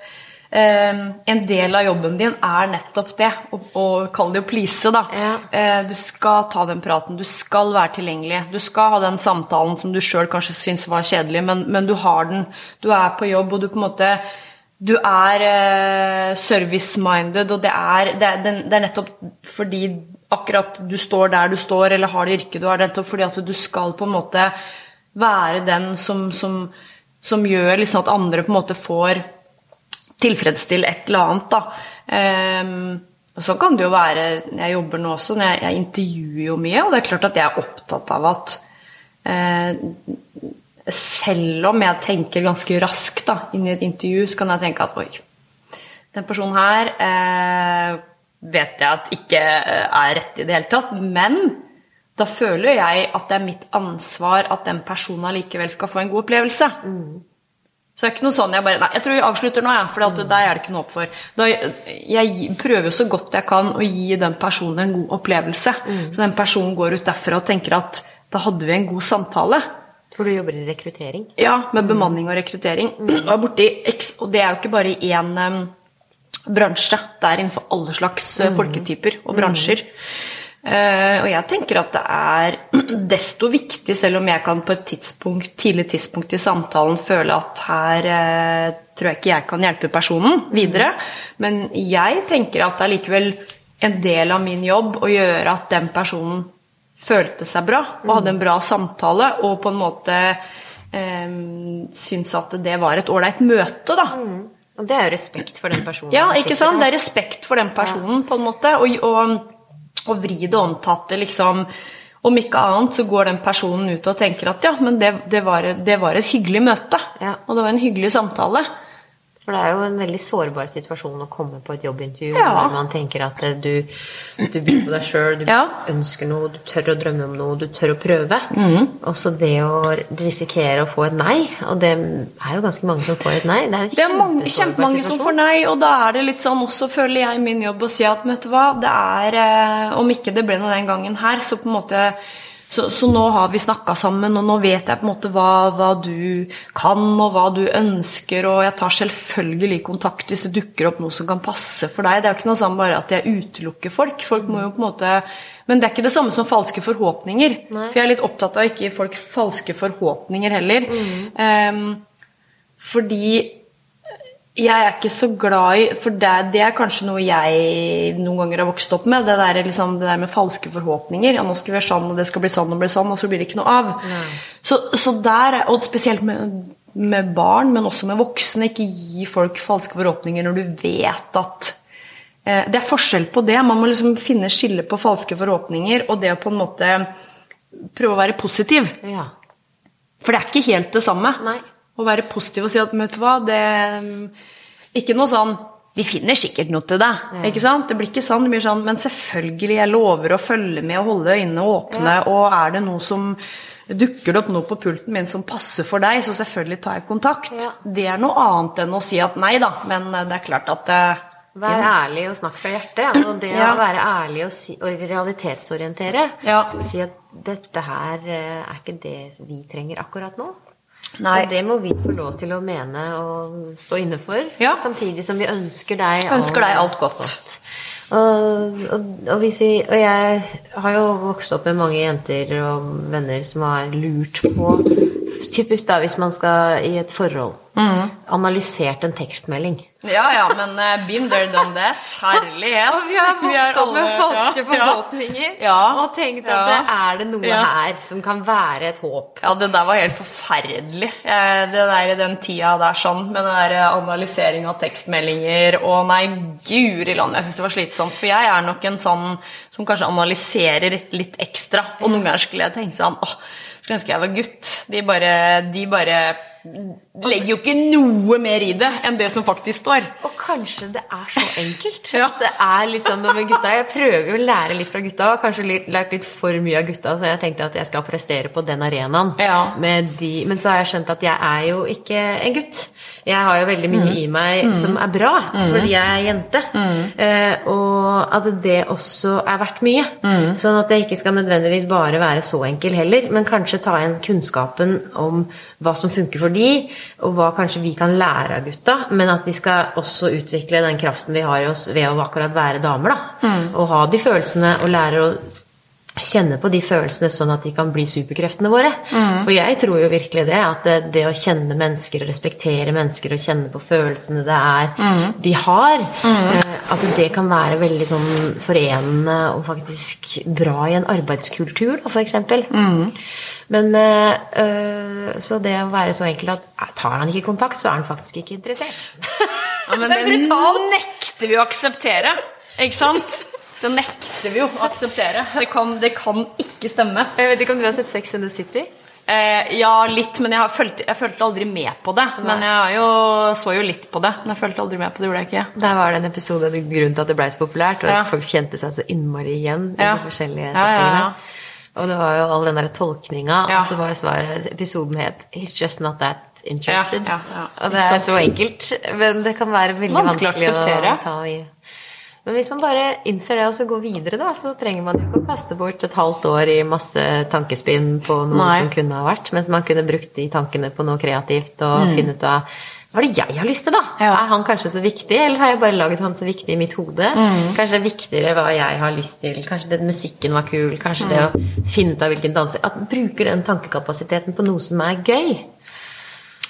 En del av jobben din er nettopp det, å, kalle det å please, da. Ja. Eh, du skal ta den praten, du skal være tilgjengelig. Du skal ha den samtalen som du sjøl kanskje syns var kjedelig, men, men du har den. Du er på jobb, og du på en måte du er eh, service-minded, og det er, det, er, det er nettopp fordi akkurat du står der du står, eller har det yrket du har, nettopp fordi at du skal på en måte være den som, som, som gjør liksom at andre på en måte får tilfredsstille et eller annet, da. Ehm, og så kan det jo være Jeg jobber nå også, jeg, jeg intervjuer jo mye, og det er klart at jeg er opptatt av at eh, selv om jeg tenker ganske raskt da, inn i et intervju, så kan jeg tenke at oi, den personen her eh, vet jeg at ikke eh, er rett i det hele tatt. Men da føler jeg at det er mitt ansvar at den personen allikevel skal få en god opplevelse. Så det er ikke noe sånn jeg bare Nei, jeg tror vi avslutter nå, jeg, for mm. der er det ikke noe opp for. Da, jeg prøver jo så godt jeg kan å gi den personen en god opplevelse. Så den personen går ut derfra og tenker at da hadde vi en god samtale. For du jobber i rekruttering? Ja, med bemanning og rekruttering. (clears throat) Og, er borti, og det er jo ikke bare i én um, bransje. Det er innenfor alle slags mm. folketyper og bransjer. Eh, og jeg tenker at det er (clears throat) desto viktig, selv om jeg kan på et tidspunkt, tidlig tidspunkt i samtalen føle at her eh, tror jeg ikke jeg kan hjelpe personen videre. Men jeg tenker at det er likevel en del av min jobb å gjøre at den personen følte seg bra og hadde en bra samtale og på en måte eh, syntes at det var et ålreit møte, da. Og det er jo respekt for den personen. Ja, ikke sant? Det er respekt for den personen, på en måte. Og, og, og vri det om til at det liksom Om ikke annet så går den personen ut og tenker at ja, men det, det, var, det var et hyggelig møte. Ja. Og det var en hyggelig samtale. For det er jo en veldig sårbar situasjon å komme på et jobbintervju Ja. hvor man tenker at eh, du, du byr på deg sjøl, du Ja. ønsker noe, du tør å drømme om noe, du tør å prøve. Mm. Og så det å risikere å få et nei, og det er jo ganske mange som får et nei. Det er Det er mange, kjempemange som får nei, og da er det litt sånn også, føler jeg, min jobb å si at vet du hva, det er eh, Om ikke det ble noe den gangen her, så på en måte så, så nå har vi snakka sammen, og nå vet jeg på en måte hva, hva du kan, og hva du ønsker, og jeg tar selvfølgelig kontakt hvis det dukker opp noe som kan passe for deg. Det er jo ikke noe sånn bare at jeg utelukker folk. Folk må jo på en måte Men det er ikke det samme som falske forhåpninger. Nei. For jeg er litt opptatt av ikke folk falske forhåpninger heller. Ehm, fordi jeg er ikke så glad i For det, det er kanskje noe jeg noen ganger har vokst opp med. Det der, liksom, det der med falske forhåpninger. Ja, nå skal vi være sånn, og det skal bli sånn og bli sånn, og så blir det ikke noe av. Så, så der, er- Og spesielt med, med barn, men også med voksne. Ikke gi folk falske forhåpninger når du vet at eh, Det er forskjell på det. Man må liksom finne skille på falske forhåpninger og det å på en måte prøve å være positiv. Ja. For det er ikke helt det samme. Nei. Å være positiv og si at vet du hva, det Ikke noe sånn Vi finner sikkert noe til deg. Ikke sant? Det blir ikke sånn. Det blir sånn Men selvfølgelig, jeg lover å følge med og holde øynene åpne. Og er det noe som Dukker det opp noe på pulten min som passer for deg, så selvfølgelig tar jeg kontakt. Ja. Det er noe annet enn å si at nei da, men det er klart at eh, Vær ærlig og snakk fra hjertet. Og det Ja. å være ærlig og, si, og realitetsorientere. Ja. Si at dette her eh, er ikke det vi trenger akkurat nå. Nei. Og det må vi få lov til å mene og stå inne for. Ja. Samtidig som vi ønsker deg Ønsker deg alt godt. Og, og, og, hvis vi, og jeg har jo vokst opp med mange jenter og venner som har lurt på Typisk da hvis man skal i et forhold. Mm. Analysert en tekstmelding. Ja ja, men uh, been there, done that. Herlighet. Og vi har vokst med falske ja, ja. forhåpninger Ja. og tenkt at Ja. det er det noe Ja. her som kan være et håp. Ja, det der var helt forferdelig. Eh, Det der, den tida der sånn, med den der eh, analysering av tekstmeldinger og nei, guri land, jeg syns det var slitsomt. For jeg er nok en sånn som kanskje analyserer litt ekstra. Og noen ganger skulle jeg tenke sånn åh, skulle ønske jeg var gutt. De bare, de bare legger jo ikke noe mer i det enn det som faktisk står. Og kanskje det er så enkelt. (laughs) Ja. Det er litt sånn med gutta. Jeg prøver jo å lære litt fra gutta, og kanskje lært litt for mye av gutta, så jeg tenkte at jeg skal prestere på den arenaen. Ja. Med de, men så har jeg skjønt at jeg er jo ikke en gutt. Jeg har jo veldig mye i meg som er bra, fordi jeg er jente. Eh, og at det også er verdt mye. Sånn at det ikke skal nødvendigvis bare være så enkel heller, men kanskje ta igjen kunnskapen om hva som funker for de, og hva kanskje vi kan lære av gutta, men at vi skal også utvikle den kraften vi har i oss ved å akkurat være damer, da. Og ha de følelsene og lære å kjenne på de følelsene sånn at de kan bli superkreftene våre. For jeg tror jo virkelig det, at det, det å kjenne mennesker og respektere mennesker og kjenne på følelsene det er de har, mm. at det kan være veldig sånn forenende og faktisk bra i en arbeidskultur, da, for eksempel. Men øh, Så det å være så enkelt at eh, tar han ikke kontakt, så er han faktisk ikke interessert. (laughs) Ja, men Det brutalt. nekter vi å akseptere. Ikke sant? Det nekter vi jo å akseptere. Det kan, det kan ikke stemme. Jeg vet ikke om du har sett Sex and the City? Eh, ja, litt, men jeg, følte aldri med på det. Men jeg jo, så jo litt på det. Men jeg følte aldri med på det, gjorde jeg ikke. Der var det en episode grunnen til at det ble så populært, og Ja. folk kjente seg så innmari igjen i Ja. de forskjellige Ja, ja, settingene. Og det var jo all den der tolkninga, Ja. og så var svaret Episoden het 'He's just not that interested'. Ja, ja. Og det er så enkelt, men det kan være veldig Vanskelig vanskelig, å å ta i. Men hvis man bare innser det og så går videre, da, så trenger man jo ikke å kaste bort et halvt år i masse tankespinn på noe Nei. som kunne ha vært, mens man kunne brukt de tankene på noe kreativt og finne ut av hva er det jeg har lyst til, da? Mm. Ja. Er han kanskje så viktig, eller har jeg bare laget han så viktig i mitt hode? Mm. Kanskje det er viktigere hva jeg har lyst til, kanskje det, musikken var kul, kanskje det å Mm. finne ut av hvilken danser At man bruker den tankekapasiteten på noe som er gøy.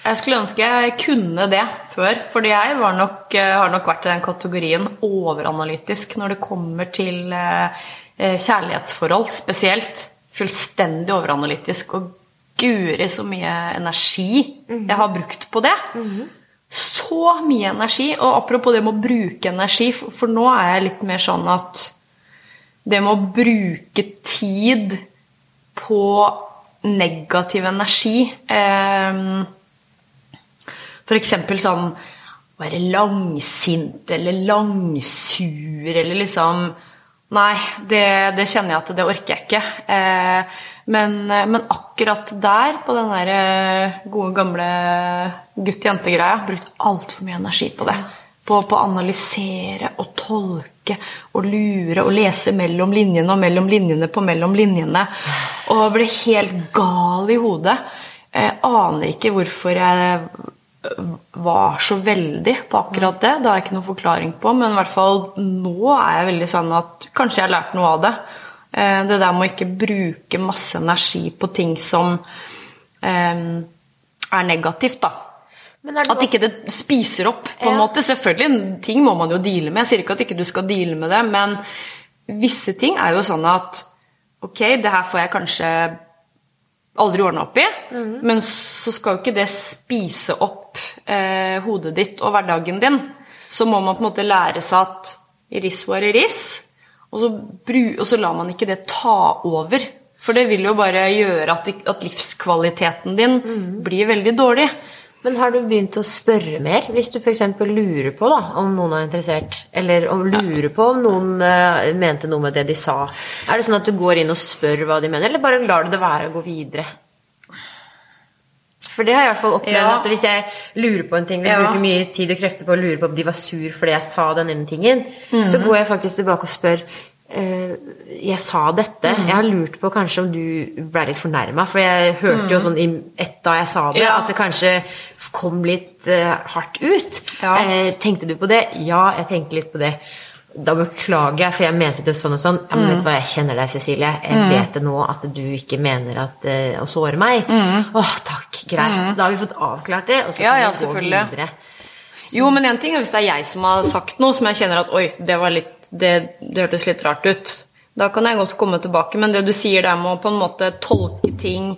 Jeg skulle ønske jeg kunne det før, fordi jeg var nok, eh, har nok vært i den kategorien overanalytisk når det kommer til eh, eh, kjærlighetsforhold spesielt. Fullstendig overanalytisk. Og guri så mye energi jeg har brukt på det. så mye energi. Og apropos det med å bruke energi, for, for nå er jeg litt mer sånn at det med å bruke tid på negativ energi eh, eksempel sånn være langsint eller langsur eller liksom Nei, det, det kjenner jeg at det orker jeg ikke. Eh, men, men, akkurat der, på den der eh, gode, gamle gutt-jente-greia, brukt altfor mye energi på det. På, på, å analysere og tolke og lure og lese mellom linjene og mellom linjene på mellom linjene. Og ble helt gal i hodet. Jeg aner ikke hvorfor jeg var så veldig på akkurat det. Det har jeg ikke noen forklaring på, men i hvert fall nå er jeg veldig sånn at kanskje jeg har lært noe av det. Eh, det der med å ikke bruke masse energi på ting som eh, er negativt, da. At ikke det spiser opp, på en ja. måte. Selvfølgelig, ting må man jo deale med. Jeg sier ikke at ikke du skal deale med det, men visse ting er jo sånn at Ok, det her får jeg kanskje aldri ordna opp i, mm. men så skal jo ikke det spise opp eh, hodet ditt og hverdagen din. Så må man på en måte lære seg at riss var iris, og så, og så lar man ikke det ta over. For det vil jo bare gjøre at, at livskvaliteten din mm. blir veldig dårlig. Men har du begynt å spørre mer, hvis du f.eks. lurer på da, om noen er interessert? Eller om lurer på om noen uh, mente noe med det de sa? Er det sånn at du går inn og spør hva de mener, eller bare lar du det være å gå videre? For det har jeg i hvert fall opplevd ja. at hvis jeg lurer på en ting, vil ja. bruke mye tid og krefter på å lure på om de var sur fordi jeg sa den ene tingen, mm. så går jeg faktisk tilbake og spør uh, Jeg sa dette. Mm. Jeg har lurt på kanskje om du ble litt fornærma, for jeg hørte mm. jo sånn i ett da jeg sa det, ja. at det kanskje kom litt uh, hardt ut. Uh, tenkte du på det? Ja, jeg tenkte litt på det da beklager jeg, for jeg mente det sånn og sånn. Ja, men vet du hva, jeg kjenner deg, Cecilie. Jeg mm. vet det nå at du ikke mener at, uh, å såre meg. Mm. Åh, takk. Greit. Mm. Da har vi fått avklart det, og så kan ja, vi gå videre. Så. Jo, men en ting er hvis det er jeg som har sagt noe som jeg kjenner at oi, det, litt, det, det hørtes litt rart ut. Da kan jeg godt komme tilbake, men det du sier der med å på en måte tolke ting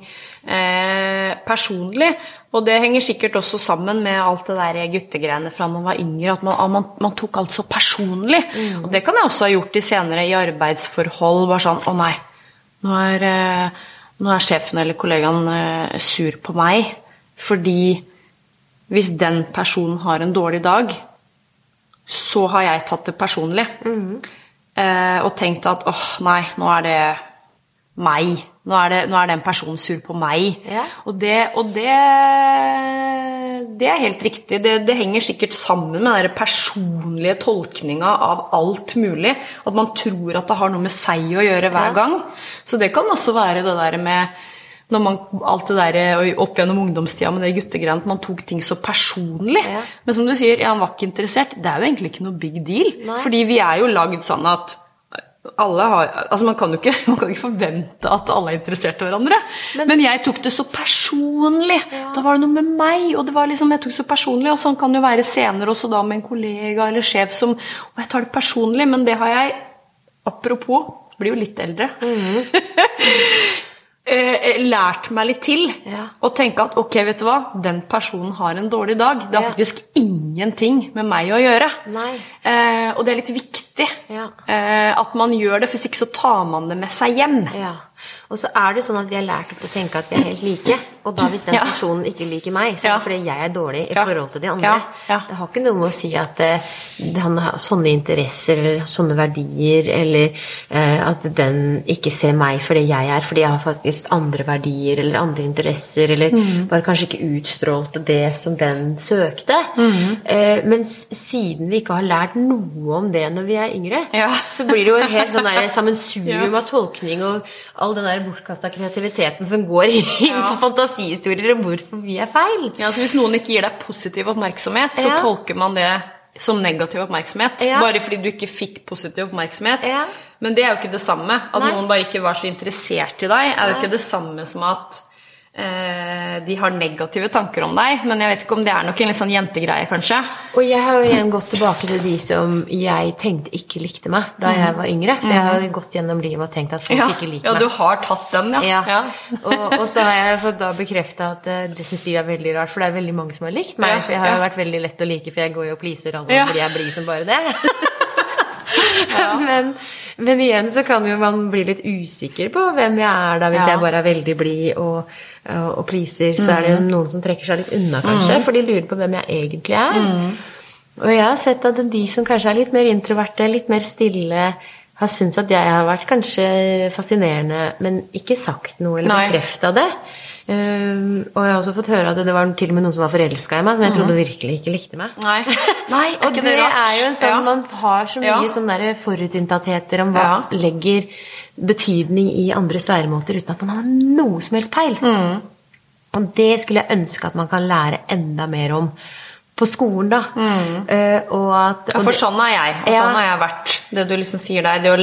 eh, personlig og det henger sikkert også sammen med alt det der guttegreiene fra man var yngre. At man, man, man tok alt så personlig. Mm. Og det kan jeg også ha gjort i senere i arbeidsforhold. Bare sånn Å nei, nå er, eh, nå er sjefen eller kollegaen eh, sur på meg. Fordi hvis den personen har en dårlig dag, så har jeg tatt det personlig. Mm. Eh, og tenkt at åh, nei, nå er det meg. Nå er, det, nå er den personen sur på meg. Ja. Og, det, og det, det, er helt riktig. Det, det, henger sikkert sammen med den personlige tolkninga av alt mulig. At man tror at det har noe med seg å gjøre hver ja. gang. Så det kan også være det der med når man, alt det der opp gjennom ungdomstida med det guttegreiene, at man tok ting så personlig. Ja. Men som du sier, ja, han var ikke interessert. Det er jo egentlig ikke noe big deal. Nei. Fordi vi er jo lagd sånn at har, altså man, kan jo ikke, (laughs) man kan ikke forvente at alle er interessert i hverandre. Men, Men, jeg tok det så personlig. Ja. Da var det noe med meg, og det var liksom, jeg tok det så personlig. Og sånn kan det jo være senere også da med en kollega eller sjef som Og jeg tar det personlig, men det har jeg Apropos, blir jo litt eldre. Mm. (laughs) lært meg litt til. Ja. Og tenke at ok, vet du hva, den personen har en dårlig dag. Det har faktisk ingenting med meg å gjøre. Eh, og det er litt viktig ja. eh, at man gjør det, for hvis ikke så tar man det med seg hjem. Ja. Og så er det sånn at vi har lært opp å tenke at vi er helt like. Og da hvis den personen ikke liker meg, så er det fordi jeg er dårlig i forhold til de andre. Det har ikke noe med å si at uh, han har sånne interesser eller sånne verdier, eller uh, at den ikke ser meg for det jeg er, fordi jeg har faktisk andre verdier eller andre interesser, eller mm. bare kanskje ikke utstrålte det som den søkte. Mm. Uh, men siden vi ikke har lært noe om det når vi er yngre, ja. så blir det jo et helt sånn sammensurium (laughs) ja. av tolkning og all den der bortkasta kreativiteten som går (laughs) inn ja. på fantasihistorier om hvorfor vi er feil. Ja, så Hvis noen ikke gir deg positiv oppmerksomhet, så tolker man det som negativ oppmerksomhet. Bare fordi du ikke fikk positiv oppmerksomhet. Men det er jo ikke det samme. At Nei. noen bare ikke var så interessert i deg, er jo ikke det samme som at de har negative tanker om deg, men jeg vet ikke om det er nok en litt sånn jentegreie, kanskje. Og jeg har jo igjen gått tilbake til de som jeg tenkte ikke likte meg da jeg var yngre. For jeg har jo gått gjennom livet og tenkt at folk Ja, ikke liker ja du har tatt den, ja. Ja. og, og så har jeg fått da bekrefta at eh, det syns de er veldig rart, for det er veldig mange som har likt meg. For jeg har jo vært veldig lett å like, for jeg går jo og pleaser alle, Ja. fordi jeg blir som bare det. (laughs) (laughs) men, men igjen så kan jo man bli litt usikker på hvem jeg er da, hvis Ja. jeg bare er veldig blid og, og, og pleaser. Så er det jo noen som trekker seg litt unna, kanskje, for de lurer på hvem jeg egentlig er. Og jeg har sett at de som kanskje er litt mer introverte, litt mer stille, har syntes at jeg har vært kanskje fascinerende, men ikke sagt noe eller bekrefta det. Um, og jeg har også fått høre at det var til og med noen som var forelska i meg, som jeg trodde virkelig ikke likte meg. Nei. (laughs) Nei, er Og det, det, er jo en sånn Ja. Man har så mye Ja. sånne forutinntattheter om hva Ja. legger betydning i andres væremåter uten at man har noe som helst peil. Mm. Og det skulle jeg ønske at man kan lære enda mer om på skolen, da. Eh, og at, og Ja, for sånn er jeg, og sånn har jeg vært. Det du liksom sier der, det å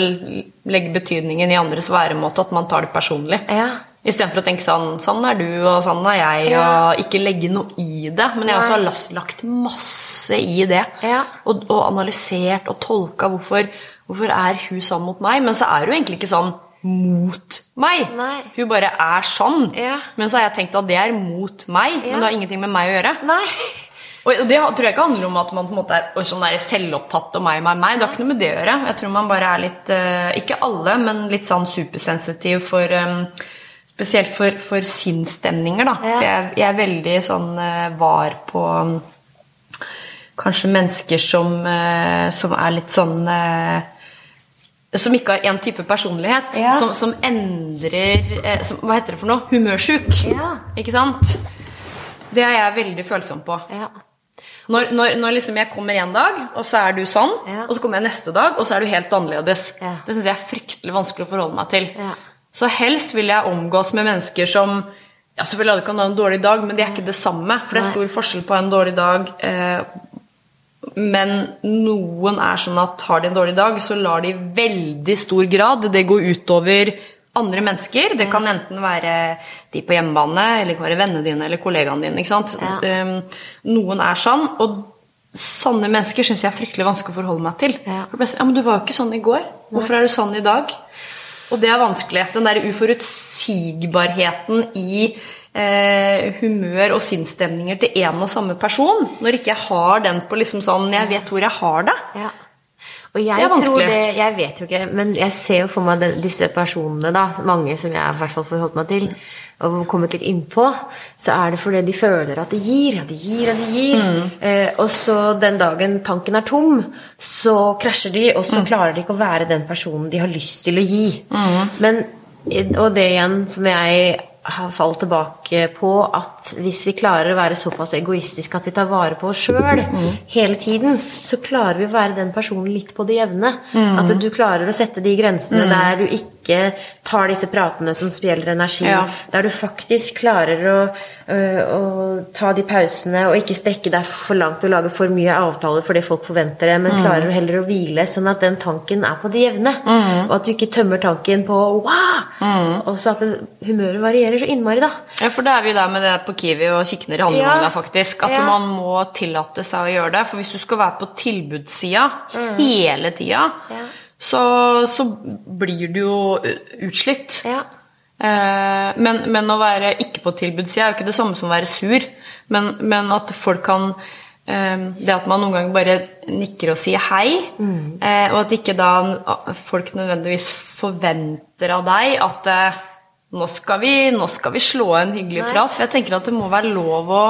legge betydningen i andres væremåte, at man tar det personlig. Ja. Istedenfor å tenke sånn Sånn er du, og sånn er jeg, Ja. og ikke legge noe i det. Men jeg også har også lagt masse i det. Ja. Og, og analysert og tolka hvorfor, hvorfor er hun sånn mot meg. Men så er hun egentlig ikke sånn mot meg. Nei. Hun bare er sånn. Ja. Men så har jeg tenkt at det er mot meg, men det har ingenting med meg å gjøre. Nei. (laughs) Og det tror jeg ikke handler om at man på en måte er sånn der selvopptatt og meg, meg, meg. Det har ikke noe med det å gjøre. Jeg tror man bare er litt eh, Ikke alle, men litt sånn supersensitiv for Spesielt for, for sinnsstemninger, da. Ja. Jeg, jeg er veldig sånn eh, var på Kanskje mennesker som, eh, som er litt sånn eh, som ikke har én type personlighet. Ja. Som, som endrer som, Hva heter det for noe? Humørsjuk. Ja. Ikke sant? Det er jeg veldig følsom på. Ja. Når, når, når liksom jeg kommer en dag, og så er du sånn, Ja. og så kommer jeg neste dag, og så er du helt annerledes. Ja. Det syns jeg er fryktelig vanskelig å forholde meg til. Så helst vil jeg omgås med mennesker som ja, Selvfølgelig alle kan ha en dårlig dag, men de er ikke det samme. For det er stor forskjell på en dårlig dag. Eh, men noen er sånn at har de en dårlig dag, så lar de i veldig stor grad det gå utover andre mennesker. Det kan enten være de på hjemmebane, eller det kan være vennene dine eller kollegaene dine. ikke sant? Ja. Um, noen er sånn, og sånne mennesker syns jeg er fryktelig vanskelig å forholde meg til. Ja. Ja, men du var jo ikke sånn i går. Hvorfor er du sånn i dag? Og det er vanskelig. Den der uforutsigbarheten i eh, humør og sinnsstemninger til én og samme person. Når ikke jeg har den på liksom sånn Jeg vet hvor jeg har det. Ja. Og jeg Det er tror vanskelig. det Jeg vet jo ikke, men jeg ser jo for meg den, disse personene, da, mange som jeg i hvert fall forholdt meg til, og kommet litt innpå, så er det fordi de føler at det gir, og det gir, og det gir. Eh, og så den dagen tanken er tom, så krasjer de, og så klarer de ikke å være den personen de har lyst til å gi. Men, og det igjen som jeg har falt tilbake på at hvis vi klarer å være såpass egoistiske at vi tar vare på oss sjøl hele tiden, så klarer vi å være den personen litt på det jevne. At du klarer å sette de grensene der du ikke tar disse pratene som spjeler energi. Ja. Der du faktisk klarer å, øh, å ta de pausene og ikke strekke deg for langt og lage for mye avtaler for det folk forventer det, men klarer heller å hvile sånn at den tanken er på det jevne. Og at du ikke tømmer tanken på wow! Og så at humøret varierer så innmari, da. Ja, for da er vi der med det på Kiwi og kikner i handlevogna, Ja. faktisk. At Ja. man må tillate seg å gjøre det. For hvis du skal være på tilbudssida hele tida, Ja. Så, så blir du jo utslitt. Ja. Eh, men, men å være ikke på tilbudssida er jo ikke det samme som å være sur. Men, men at folk kan eh, Det at man noen ganger bare nikker og sier hei, eh, og at ikke da folk nødvendigvis forventer av deg at nå skal, vi, nå skal vi slå en hyggelig Nei. prat. For jeg tenker at det må være lov å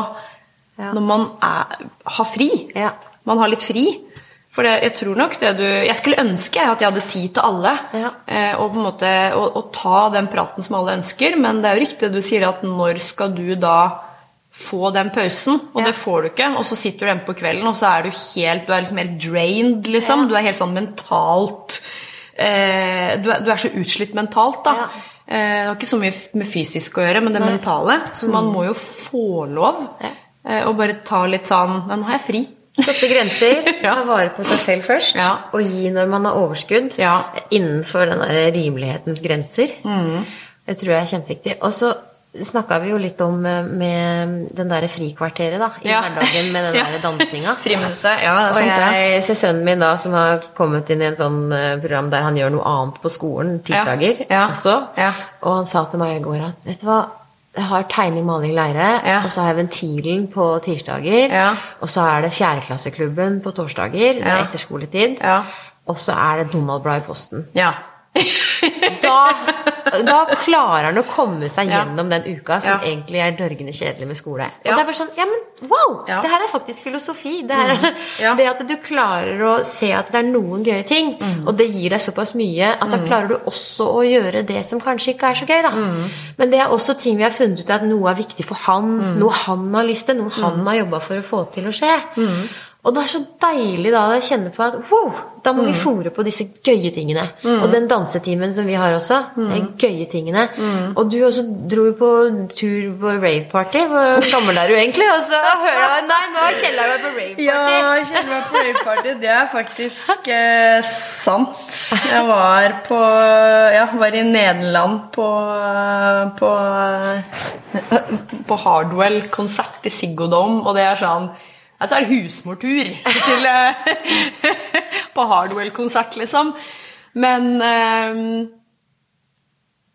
Ja. Når man er, har fri. Ja. Man har litt fri. For det, jeg tror nok det du Jeg skulle ønske at jeg hadde tid til alle. Ja. Eh, og på en måte å, å ta den praten som alle ønsker. Men det er jo riktig det du sier, at når skal du da få den pausen? Og Ja. det får du ikke. Og så sitter du hjemme på kvelden, og så er du helt Du er liksom helt drained, liksom. Ja. Du er helt sånn mentalt eh, du, er, du er så utslitt mentalt, da. Eh, det har ikke så mye med fysisk å gjøre, men det Nei. mentale. Så man må jo få lov. Ja. eh, Og bare ta litt sånn Nå har jeg fri. Sette grenser, (laughs) Ja. ta vare på seg selv først, Ja. og gi når man har overskudd. Ja. Innenfor den der rimelighetens grenser. Mm. Det tror jeg er kjempeviktig. Og så snakka vi jo litt om eh, med den derre frikvarteret, da, i hverdagen med den (laughs) Ja. derre dansinga. Friminuttet. Ja, det er Og sant, det. jeg ser sønnen min da, som har kommet inn i en sånn eh, program der han gjør noe annet på skolen tirsdager Ja. også. Ja. Og han sa til meg i går at vet du hva, jeg har tegning, maling, leire, Ja. og så har jeg Ventilen på tirsdager. Ja. Og så er det Fjerdeklasseklubben på torsdager, det er Ja. etterskoletid. Ja. Og så er det Donald Blad i posten. Ja. (laughs) Da, da klarer han å komme seg gjennom den uka som egentlig er dørgende kjedelig med skole. Og det er bare sånn, ja, men wow! Det her er faktisk filosofi. Det, er, Ja. (laughs) det at du klarer å se at det er noen gøye ting, og det gir deg såpass mye at da klarer du også å gjøre det som kanskje ikke er så gøy, da. Men det er også ting vi har funnet ut at noe er viktig for han, noe han har lyst til, noe han har jobba for å få til å skje. Og det er så deilig da å kjenne på at wow, da må vi fòre på disse gøye tingene. Og den dansetimen som vi har også, de gøye tingene. Og du også dro jo på tur på raveparty. Hvor gammel er du egentlig? Og så hører jeg Nei, nå har Kjell vært på raveparty. Ja, jeg var på raveparty. Det er faktisk eh, sant. Jeg var på Ja, var i Nederland på På, på Hardwell-konsert i Siggo Dome, og det er sånn Jeg tar husmortur til eh, (laughs) På Hardwell-konsert, liksom. Men eh,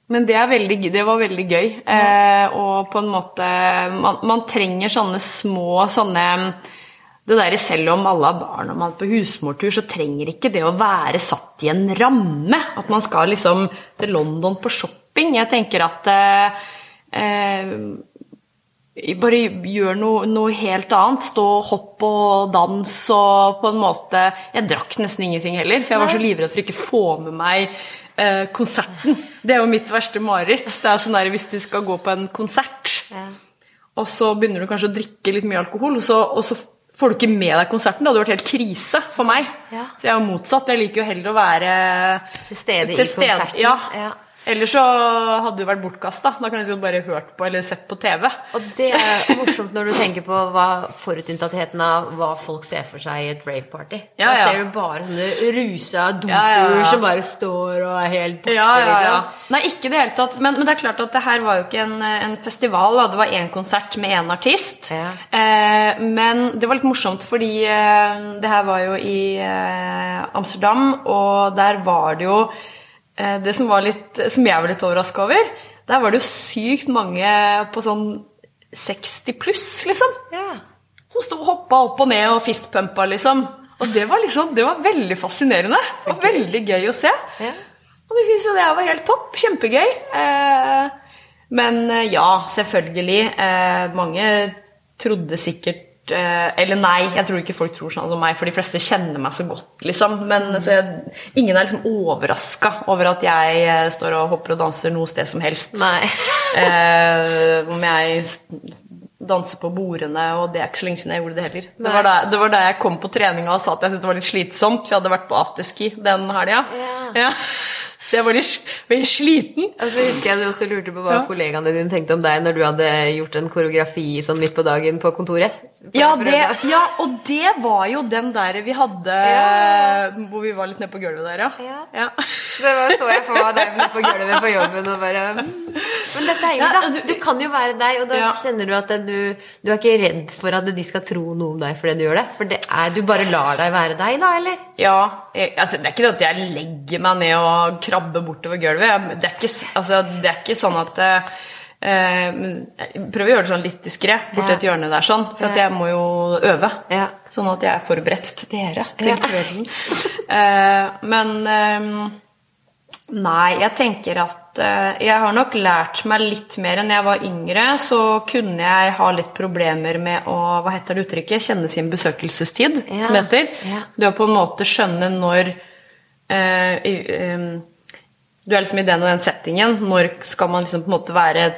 men det, veldig, det var veldig gøy. Eh, og på en måte man, man trenger sånne små sånne det der, Selv om alle har barn og man er på husmortur, så trenger ikke det å være satt i en ramme. At man skal liksom til London på shopping. Jeg tenker at eh, eh, bare gjør noe, noe helt annet. Stå, hopp og dans og på en måte Jeg drakk nesten ingenting heller, for jeg var så livredd for ikke få med meg eh, konserten. Det er jo mitt verste mareritt. Det er sånn der, Hvis du skal gå på en konsert, Ja. og så begynner du kanskje å drikke litt mye alkohol, og så, og så får du ikke med deg konserten. Det hadde vært helt krise for meg. Ja. Så jeg er motsatt. Jeg liker jo heller å være Til stede i til konserten. Ja. Ja. Ellers så hadde det vært bortkasta. Da kan du liksom bare hørt på eller sett på TV. Og det er morsomt når du tenker på hva forutinntattheten av hva folk ser for seg i et raveparty. Ja, Da ser du bare sånne rusa dumper Ja, ja, ja. som bare står og er helt borte. Ja, ja, ja. liksom. Nei, ikke i det hele tatt. Men, men det er klart at det her var jo ikke en, en festival. Da. Det var én konsert med én artist. Ja. Eh, men det var litt morsomt, fordi eh, det her var jo i eh, Amsterdam, og der var det jo Det som, var litt, som jeg var litt overraska over, der var det jo sykt mange på sånn 60 pluss, liksom. Ja. Som sto og hoppa opp og ned og fistpumpa, liksom. Og det var liksom, det var veldig fascinerende og veldig gøy å se. Ja. Og de syntes jo det var helt topp. Kjempegøy. Eh, men eh, ja, selvfølgelig. Eh, mange trodde sikkert eh, Eller nei, jeg tror ikke folk tror sånn som meg, for de fleste kjenner meg så godt, liksom. Men så jeg, ingen er liksom overraska over at jeg eh, står og hopper og danser noe sted som helst. (laughs) Eh, om jeg danser på bordene, og det er ikke så lenge siden jeg gjorde det heller. Det var, da, det var da jeg kom på treninga og sa at jeg syntes det var litt slitsomt, for jeg hadde vært på afterski den helga. Ja. Ja. Jeg var veldig sliten. Og så husker jeg du også lurte på hva Ja. kollegaene dine tenkte om deg når du hadde gjort en koreografi sånn midt på dagen på kontoret. For Ja, det, ja, og det var jo den der vi hadde Ja. Hvor vi var litt nede på gulvet der, ja. Ja. Det var så jeg på deg nede på gulvet på jobben og bare mm. Men dette er jo da. du- Du kan jo være deg, og da kjenner du at du, du er ikke redd for at de skal tro noe om deg fordi du gjør det. For det er, du bare lar deg være deg, da, eller? Ja, jeg, altså, Det er ikke det at jeg legger meg ned og krabber bortover gulvet. Det er ikke, altså, det er ikke sånn at eh, Prøv Jeg prøver å gjøre det sånn litt diskré borti Ja. et hjørne der, sånn, for at jeg må jo øve. Ja. Sånn at jeg er forberedt til dere til Ja. kvelden. Eh, men eh, Nei, jeg tenker at eh, jeg har nok lært meg litt mer enn jeg var yngre. Så kunne jeg ha litt problemer med å hva heter det uttrykket, kjenne sin besøkelsestid, Ja, som heter. ja. Det å på en måte skjønne når eh, Du er liksom i den og den settingen. Når skal man liksom på en måte være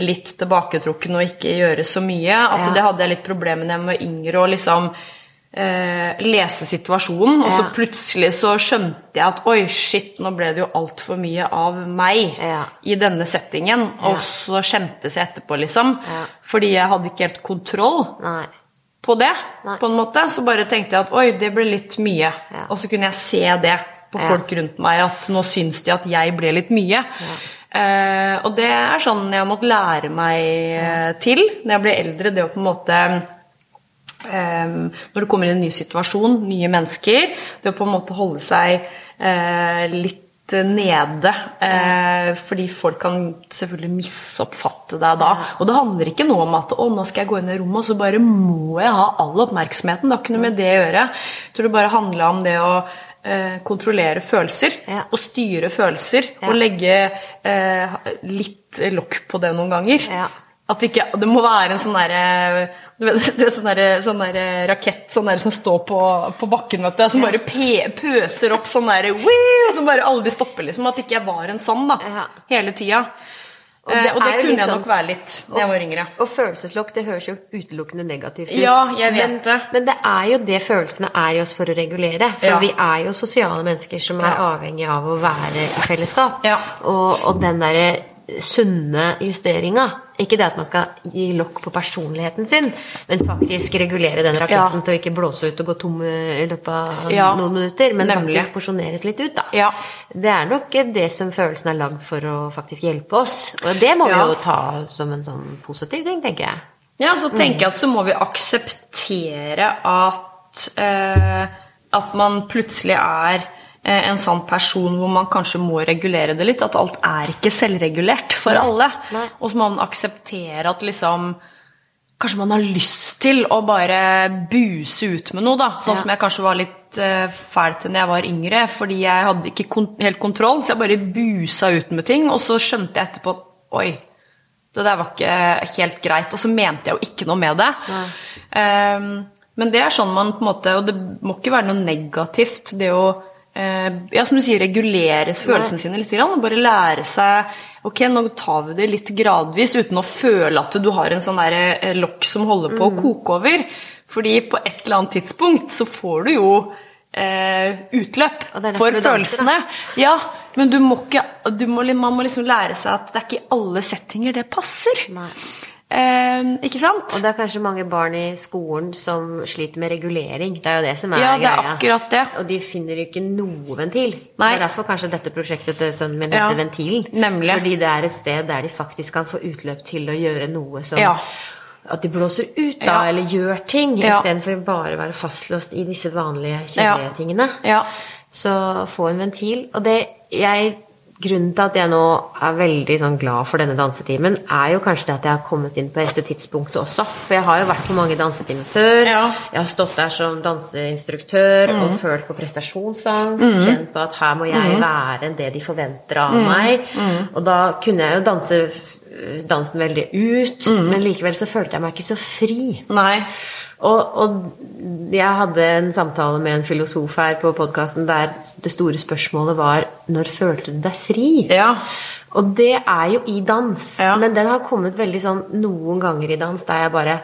litt tilbaketrukken og ikke gjøre så mye? At Ja. det hadde jeg litt problemer med da jeg var yngre. Og liksom eh, lese situasjonen, og så Ja. plutselig så skjønte jeg at oi, shit, nå ble det jo altfor mye av meg Ja. i denne settingen. Og så skjemtes jeg etterpå, liksom. Ja. Fordi jeg hadde ikke helt kontroll Nei. på det, Nei. på en måte. Så bare tenkte jeg at oi, det ble litt mye. Ja. Og så kunne jeg se det på folk rundt meg, at nå syns de at jeg ble litt mye. Uh, og det er sånn jeg har måttet lære meg uh, til når jeg blir eldre. Det å på en måte um, Når du kommer i en ny situasjon, nye mennesker, det å på en måte holde seg uh, litt nede. Eh, fordi folk kan selvfølgelig misoppfatte deg da. Og det handler ikke noe om at å, nå skal jeg gå inn i rommet, og så bare må jeg ha all oppmerksomheten. Det har ikke noe med det å gjøre. Jeg tror det bare handler om det å kontrollere følelser. Ja. Og styre følelser. Ja. Og legge eh, litt lokk på det noen ganger. Ja. At det ikke Det må være en sånn derre du vet, (laughs) du vet sånn der, sånn der rakett sånn der som står på, på bakken, vet du, som bare pøser opp sånn der Som bare aldri stopper, liksom. At ikke jeg var en sånn, da. Hele tida. Og det det, og det kunne jeg sånn- nok være litt da jeg var yngre. Og følelseslokk, det høres jo utelukkende negativt ut. Ja, jeg vet men, det. Men det er jo det følelsene er i oss for å regulere. For Ja. vi er jo sosiale mennesker som er avhengig av å være i fellesskap. Ja. Og, og den derre sunne justeringa. Ikke det at man skal gi lokk på personligheten sin, men faktisk regulere den raketten Ja. til å ikke blåse ut og gå tom i løpet av Ja, noen minutter, men nemlig. faktisk porsjoneres litt ut, da. Ja. Det er nok det som følelsen er lagd for å faktisk hjelpe oss. Og det må vi jo ta som en sånn positiv ting, tenker jeg. Ja, så tenker jeg at så må vi akseptere at eh, At man plutselig er eh, en sånn person hvor man kanskje må regulere det litt. At alt er ikke selvregulert for alle. Nei. Og så må man akseptere at liksom Kanskje man har lyst til å bare buse ut med noe, da. Sånn Ja. som jeg kanskje var litt uh, fæl til når jeg var yngre. Fordi jeg hadde ikke kon helt kontroll, så jeg bare busa ut med ting. Og så skjønte jeg etterpå at oi, det der var ikke helt greit. Og så mente jeg jo ikke noe med det. Um, men det er sånn man på en måte Og det må ikke være noe negativt, det å eh, ja, som du sier, regulere følelsene sine litt. Og bare lære seg Ok, nå tar vi det litt gradvis uten å føle at du har en sånn der, eh, lokk som holder på å koke over. Fordi på et eller annet tidspunkt så får du jo eh, utløp for følelsene. Ja, men du må ikke, du må, man må liksom lære seg at det er ikke i alle settinger det passer. Nei. Eh, ikke sant? Og det er kanskje mange barn i skolen som sliter med regulering. Det er jo det som er Ja, det er greia. akkurat det. Og de finner ikke noe ventil. Nei. Det er derfor kanskje dette prosjektet til sønnen min Ja, heter Ventilen. nemlig. Fordi det er et sted der de faktisk kan få utløp til å gjøre noe som Ja. At de blåser ut, da, Ja. eller gjør ting, Ja. istedenfor bare å være fastlåst i disse vanlige, Ja. kjedelige tingene. Ja. Så få en ventil. Og det jeg Grunnen til at jeg nå er veldig sånn glad for denne dansetimen, er jo kanskje det at jeg har kommet inn på rette tidspunktet også. For jeg har jo vært på mange dansetimer før. Ja. Mm. Jeg har stått der som danseinstruktør og følt på prestasjonsangst. Kjent på at her må jeg være det de forventer av Mm. meg. Og da kunne jeg jo danse dansen veldig ut, Mm. men likevel så følte jeg meg ikke så fri. Nei. Og, og jeg hadde en samtale med en filosof her på podkasten der det store spørsmålet var når følte du deg fri? Ja. Og det er jo i dans, Ja. men den har kommet veldig sånn noen ganger i dans der jeg bare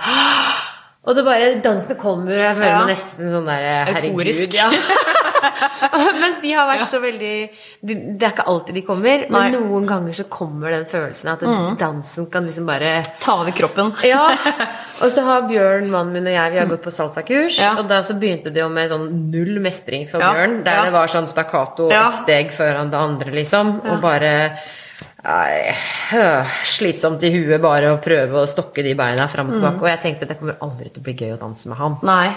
Og det bare Dansen kommer, og jeg føler Ja. meg nesten sånn der Euforisk. Herregud. Ja. (laughs) (laughs) Mens de har vært så veldig de, Det er ikke alltid de kommer, men Nei. noen ganger så kommer den følelsen at dansen kan liksom bare Ta over kroppen. ja. Og så har Bjørn, mannen min og jeg, vi har gått på salsakurs. Ja. Og da så begynte det jo med sånn null mestring for Ja. Bjørn. Der Ja. det var sånn stakkato Ja. et steg foran det andre, liksom. Og bare nei, øh, Slitsomt i huet bare å prøve å stokke de beina fram og tilbake. Og jeg tenkte det kommer aldri til å bli gøy å danse med han. Nei.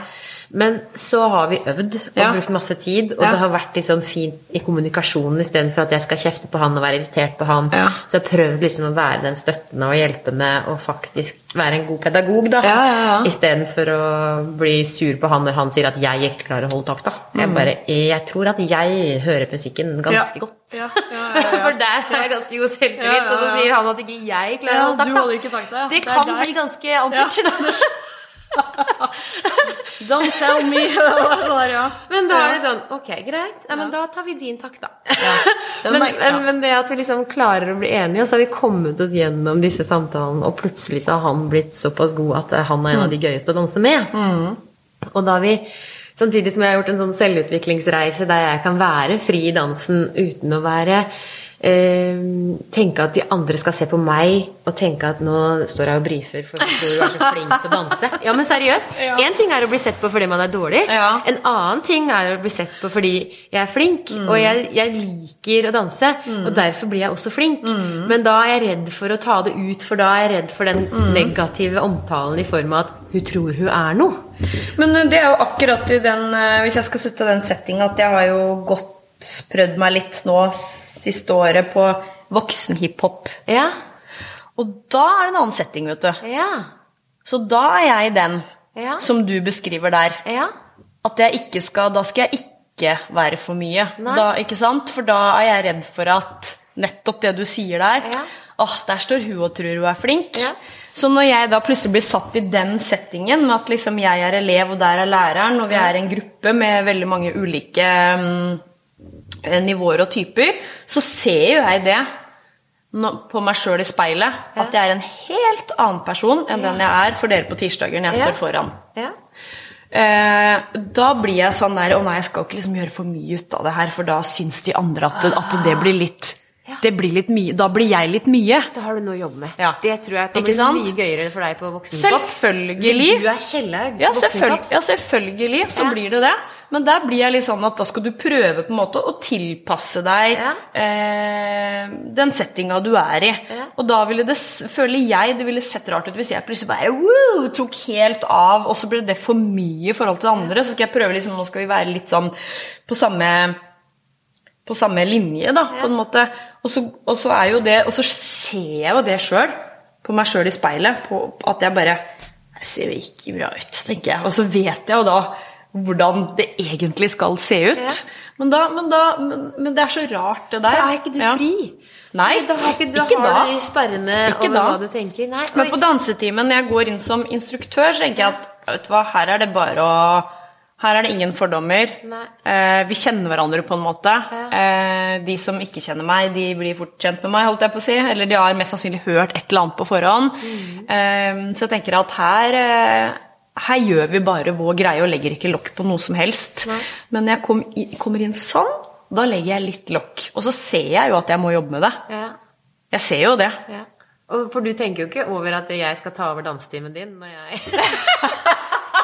Men så har vi øvd og Ja. brukt masse tid, og Ja. det har vært liksom fint i kommunikasjonen istedenfor at jeg skal kjefte på han og være irritert på han. Ja. Så jeg har prøvd liksom å være den støttende og hjelpende og faktisk være en god pedagog, da. Ja, ja, ja. Istedenfor å bli sur på han når han sier at jeg ikke klarer å holde takta. da Jeg bare Jeg tror at jeg hører musikken ganske godt. Ja, ja, (laughs) ja, ja. For der har jeg ganske god selvtillit, og så sier han at ikke jeg klarer å holde du takta. Det Det kan bli ganske da. (laughs) Don't tell me. (laughs) ja. Men da er det sånn Ok, greit. Ja, men da tar vi din takt, da. (laughs) Men, men, det at vi liksom klarer å bli enige, og så har vi kommet oss gjennom disse samtalene, og plutselig så har han blitt såpass god at han er en av de gøyeste å danse med. Og da har vi Samtidig som jeg har gjort en sånn selvutviklingsreise der jeg kan være fri i dansen uten å være eh, tenke at de andre skal se på meg og tenke at nå står jeg og brifer for du er så flink til å danse. Ja, men seriøst. (laughs) Ja. Ting er å bli sett på fordi man er dårlig. Ja. En annen ting er å bli sett på fordi jeg er flink, og jeg, jeg liker å danse. Og derfor blir jeg også flink. Men da er jeg redd for å ta det ut, for da er jeg redd for den negative omtalen i form av at hun tror hun er noe. Men eh, det er jo akkurat i den eh, Hvis jeg skal sette den settinga at jeg har jo godt prøvd meg litt nå siste året på voksenhiphop. Ja. Og da er det en annen setting, vet du. Ja. Så da er jeg den Ja. som du beskriver der. Ja. At jeg ikke skal Da skal jeg ikke være for mye. Da, ikke sant? For da er jeg redd for at nettopp det du sier der Ja. Åh, der står hun og tror hun er flink. Ja. Så når jeg da plutselig blir satt i den settingen med at liksom jeg er elev, og der er læreren, og vi er en gruppe med veldig mange ulike eh, nivåer og typer, så ser jo jeg det på meg sjøl i speilet. At jeg er en helt annen person enn den jeg er for dere på tirsdager når jeg står foran. Ja. Eh, da blir jeg sånn der Å nei, jeg skal ikke liksom gjøre for mye ut av det her, for da syns de andre at, at det blir litt Det blir litt mye Da blir jeg litt mye. Da har du noe å jobbe med. Ja. Det tror jeg kan Ikke bli mye gøyere for deg på voksenhiphop. Selvfølgelig. Hvis du er Kjellaug Ja, selvfølgelig, ja, selvfølgelig så Ja. blir det det. Men der blir jeg litt sånn at da skal du prøve på en måte å tilpasse deg Ja. eh, den settinga du er i. Ja. Og da ville det, føler jeg det ville sett rart ut hvis jeg plutselig bare woo, tok helt av, og så ble det for mye i forhold til andre. Så skal jeg prøve liksom, nå skal vi være litt sånn på samme på samme linje, da, på en måte. Og så, og så er jo det Og så ser jeg jo det sjøl, på meg sjøl i speilet, på at jeg bare Jeg ser jo ikke bra ut, tenker jeg. Og så vet jeg jo da hvordan det egentlig skal se ut. Ja. Men, da, men, da, men, men det er så rart, det der. Da er ikke du Ja. fri. Nei, da har ikke, da ikke har da. du sperrene over hva du tenker. Nei, Men på dansetimen, når jeg går inn som instruktør, så tenker jeg at vet du hva, her er det bare å Her er det ingen fordommer. Eh, vi kjenner hverandre på en måte. Ja. Eh, de som ikke kjenner meg, de blir fort kjent med meg, holdt jeg på å si. Eller de har mest sannsynlig hørt et eller annet på forhånd. Mm. Eh, så jeg tenker at her eh, her gjør vi bare vår greie og legger ikke lokk på noe som helst. Nei. Men når jeg kom i, kommer inn sånn, da legger jeg litt lokk. Og så ser jeg jo at jeg må jobbe med det. Ja, Jeg ser jo det. ja. Og for du tenker jo ikke over at jeg skal ta over dansetimen din når jeg (laughs)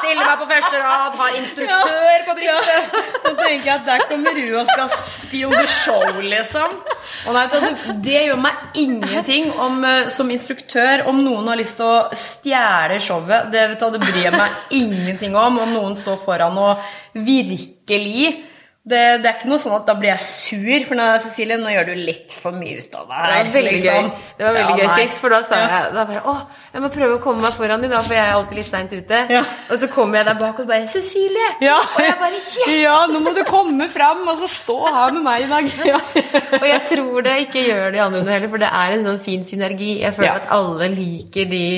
stiller meg på første rad, har instruktør på brystet. Da tenker jeg at der kommer du og skal steal the show, liksom. Og nei, du, det gjør meg ingenting om, eh, som instruktør om noen har lyst til å stjele showet. Det, vet du, det bryr jeg meg ingenting om. Om noen står foran og virkelig det, det er ikke noe sånn at da blir jeg sur, for nå, Cecilie, nå gjør du litt for mye ut av det Det var veldig liksom. gøy. Det var veldig Ja, gøy sist, for da sa Ja. jeg da bare, Å, jeg må prøve å komme meg foran i dag, for jeg er alltid litt seint ute. Ja. Og så kommer jeg der bak og bare 'Cecilie!' (laughs) Ja. Og jeg bare 'Yes!' Ja, nå må du komme fram og så stå her med meg i dag. (laughs) Ja. Og jeg tror det ikke gjør de andre noe heller, for det er en sånn fin synergi. Jeg føler at alle liker de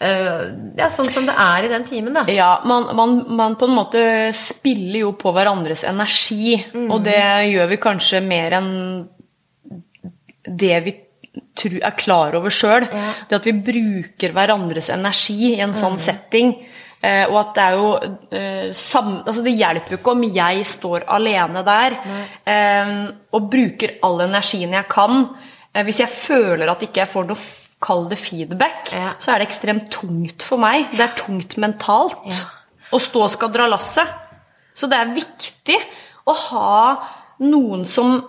uh, Ja, sånn som det er i den timen, da. Ja, man, man, man på en måte spiller jo på hverandres energi, og det gjør vi kanskje mer enn det vi er klar over sjøl. Ja. Det at vi bruker hverandres energi i en sånn setting. Eh, og at det er jo eh, altså Det hjelper jo ikke om jeg står alene der mm. og bruker all energien jeg kan. Hvis jeg føler at ikke jeg får noe Kall det feedback, Ja. så er det ekstremt tungt for meg. Det er tungt mentalt Ja. å stå og skal dra lasset. Så det er viktig å ha noen som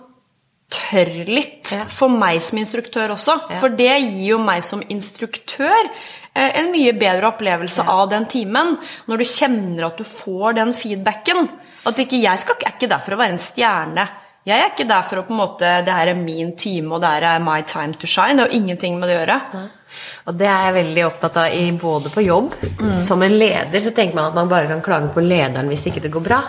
tør litt Ja. for meg som instruktør også. Ja. For det gir jo meg som instruktør eh, en mye bedre opplevelse av den timen. Når du kjenner at du får den feedbacken. At ikke jeg skal, er ikke der for å være en stjerne. Jeg er ikke der for å på en måte Det her er min time, og det her er my time to shine. Det har ingenting med det å gjøre. Og det er jeg veldig opptatt av i, både på jobb. Som en leder så tenker man at man bare kan klage på lederen hvis ikke det går bra.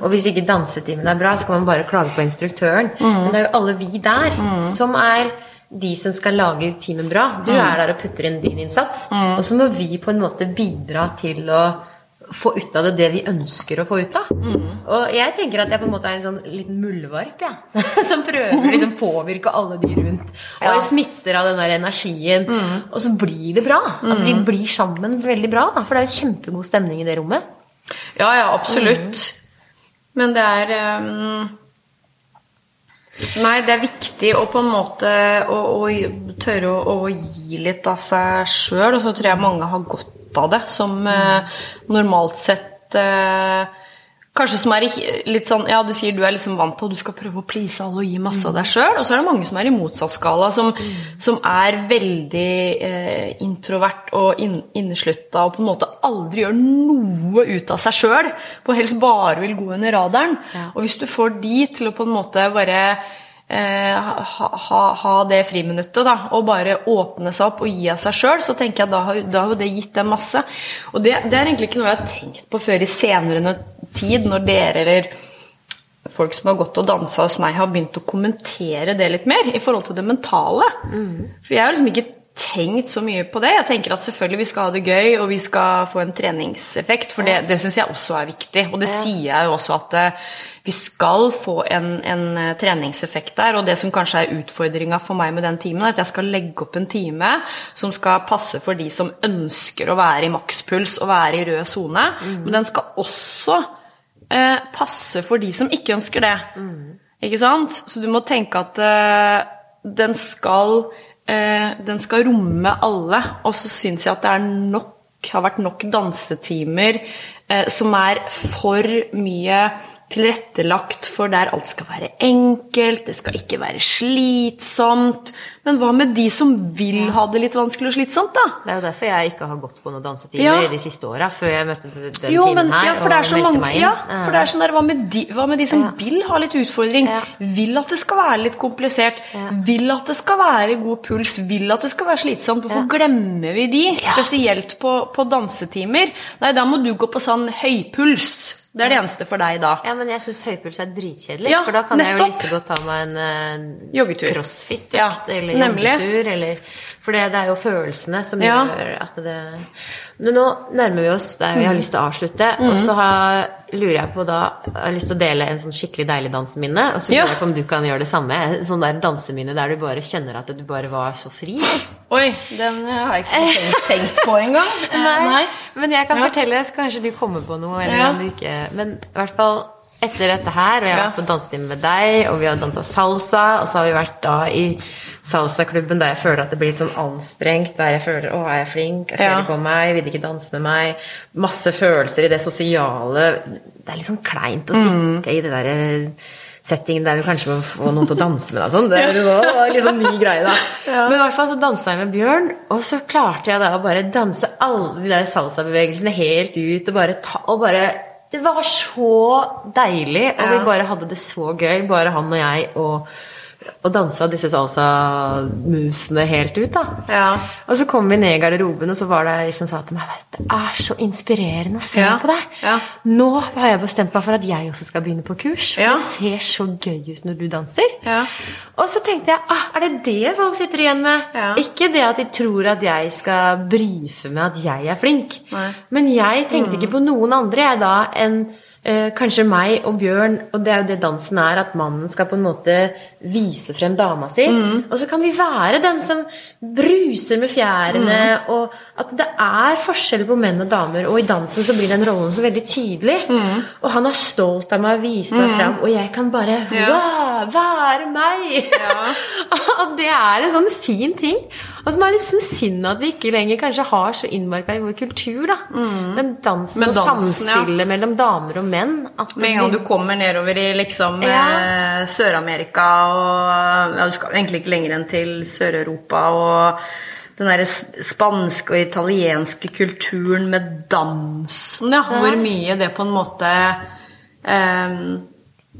Og hvis ikke dansetimen er bra, så kan man bare klage på instruktøren. Men det er jo alle vi der som er de som skal lage timen bra. Du er der og putter inn din innsats. Og så må vi på en måte bidra til å få ut av det det vi ønsker å få ut av. Og jeg tenker at jeg på en måte er en sånn liten muldvarp, ja. (laughs) som prøver å liksom påvirke alle de rundt. Og Ja. smitter av den der energien. Og så blir det bra. At vi blir sammen veldig bra. Da, for det er jo kjempegod stemning i det rommet. Ja, ja, absolutt. Men det er um... Nei, det er viktig å på en måte å, å tørre å, å, gi litt av seg sjøl, og så tror jeg mange har godt av det, som eh, normalt sett eh, Kanskje som er litt sånn Ja, du sier du er liksom vant til at du skal prøve å please alle og gi masse av deg sjøl, og så er det mange som er i motsatt skala, som, som er veldig eh, introvert og in, inneslutta og på en måte aldri gjør noe ut av seg sjøl, og helst bare vil gå under radaren. Ja. Og hvis du får de til å på en måte bare ha, ha, ha, det friminuttet da, og bare åpne seg opp og gi av seg sjøl, så tenker jeg da har, da har det gitt dem masse. Og det, det, er egentlig ikke noe jeg har tenkt på før i senere tid, når dere eller folk som har gått og dansa hos meg, har begynt å kommentere det litt mer i forhold til det mentale. Mm. For jeg har liksom ikke tenkt så mye på det. Jeg tenker at selvfølgelig vi skal ha det gøy, og vi skal få en treningseffekt, for det, det syns jeg også er viktig. Og det sier jeg jo også at uh, vi skal få en, en, eh, treningseffekt der. Og det som kanskje er utfordringa for meg med den timen, er at jeg skal legge opp en time som skal passe for de som ønsker å være i makspuls og være i rød sone, mm. men den skal også eh, passe for de som ikke ønsker det. Mm. Ikke sant? Så du må tenke at eh, den skal eh, den skal romme alle. Og så syns jeg at det er nok, har vært nok dansetimer eh, som er for mye tilrettelagt for der alt skal være enkelt, det skal ikke være slitsomt. Men hva med de som vil ha det litt vanskelig og slitsomt, da? Det er jo derfor jeg ikke har gått på noen dansetimer ja. de siste åra, før jeg møtte den jo, timen her ja, og meldte mange, meg inn. Ja, for det er sånn der, hva med de, hva med de som ja. vil ha litt utfordring? Vil at det skal være litt komplisert? Vil at det skal være god puls? Vil at det skal være slitsomt? Hvorfor glemmer vi de? Spesielt på, på dansetimer. Nei, da må du gå på sånn høypuls. Det er det eneste for deg da. Ja, men jeg syns høypuls er dritkjedelig. Ja, for da kan nettopp. jeg jo like godt ta meg en uh, crossfit ja, eller joggetur. Eller, for det, det, er jo følelsene som ja. gjør at det Men nå nærmer vi oss der vi har lyst til å avslutte. Mm. Og så har, lurer jeg på da Jeg har lyst til å dele en sånn skikkelig deilig danseminne. Og så lurer jeg på om du kan gjøre det samme. En sånn der danseminne der du bare kjenner at du bare var så fri. Oi, den har jeg ikke tenkt, tenkt på engang. (laughs) Nei. Nei. Men jeg kan ja. fortelle, så kanskje du kommer på noe. Eller ja. om du ikke Men i hvert fall etter dette her, og jeg har vært på dansetime med deg, og vi har dansa salsa, og så har vi vært da i salsaklubben der jeg føler at det blir litt sånn anstrengt, der jeg føler 'Å, er jeg flink? Jeg ser ja. ikke på meg. Vil ikke danse med meg?' Masse følelser i det sosiale Det er litt sånn kleint å sitte mm. i det derre settingen der du kanskje må få noen til å danse med deg sånn. Det er jo liksom ny greie, da. (laughs) Ja. Men i hvert fall så dansa jeg med Bjørn, og så klarte jeg da å bare danse alle de der salsabevegelsene helt ut, og bare ta og bare Det var så deilig, og ja. vi bare hadde det så gøy, bare han og jeg og og dansa disse salsa-musene helt ut. da. Ja. Og så kom vi ned i garderoben, og så var det ei som sa til meg det er så inspirerende å se ja. på deg. Ja. Nå har jeg bestemt meg for at jeg også skal begynne på kurs. For det ser så gøy ut når du danser. Og så tenkte jeg ah, er det det folk sitter igjen med? Ikke det at de tror at jeg skal brife med at jeg er flink. Nei. Men jeg tenkte mm. ikke på noen andre jeg da enn Eh, kanskje meg og Bjørn, og det er jo det dansen er, at mannen skal på en måte vise frem dama si. Mm. Og så kan vi være den som bruser med fjærene, mm. og at det er forskjell på menn og damer. Og i dansen så blir den rollen så veldig tydelig. Mm. Og han er stolt av meg og viser meg mm. frem, og jeg kan bare ja. være meg! Ja. (laughs) og det er en sånn fin ting. Og som er litt sånn synd at vi ikke lenger kanskje har så innmarka i vår kultur. da. Mm. Den dansen, og samspillet ja. mellom damer og menn. Med en gang du kommer nedover i liksom ja. eh, Sør-Amerika og ja, Du skal egentlig ikke lenger enn til Sør-Europa. og den der spanske og italienske kulturen med dansen, ja. Hvor mye det på en måte eh,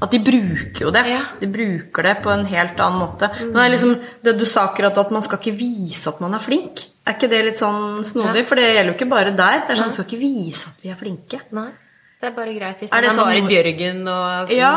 at de bruker jo det. Ja. De bruker det på en helt annen måte. Men det er liksom det du sa akkurat, at man skal ikke vise at man er flink. Er ikke det litt sånn snodig? Ja. For det gjelder jo ikke bare der. Det er sånn, Man skal ikke vise at vi er flinke. Nei. Det er bare greit hvis man er, er Marit sånn, Bjørgen og ja.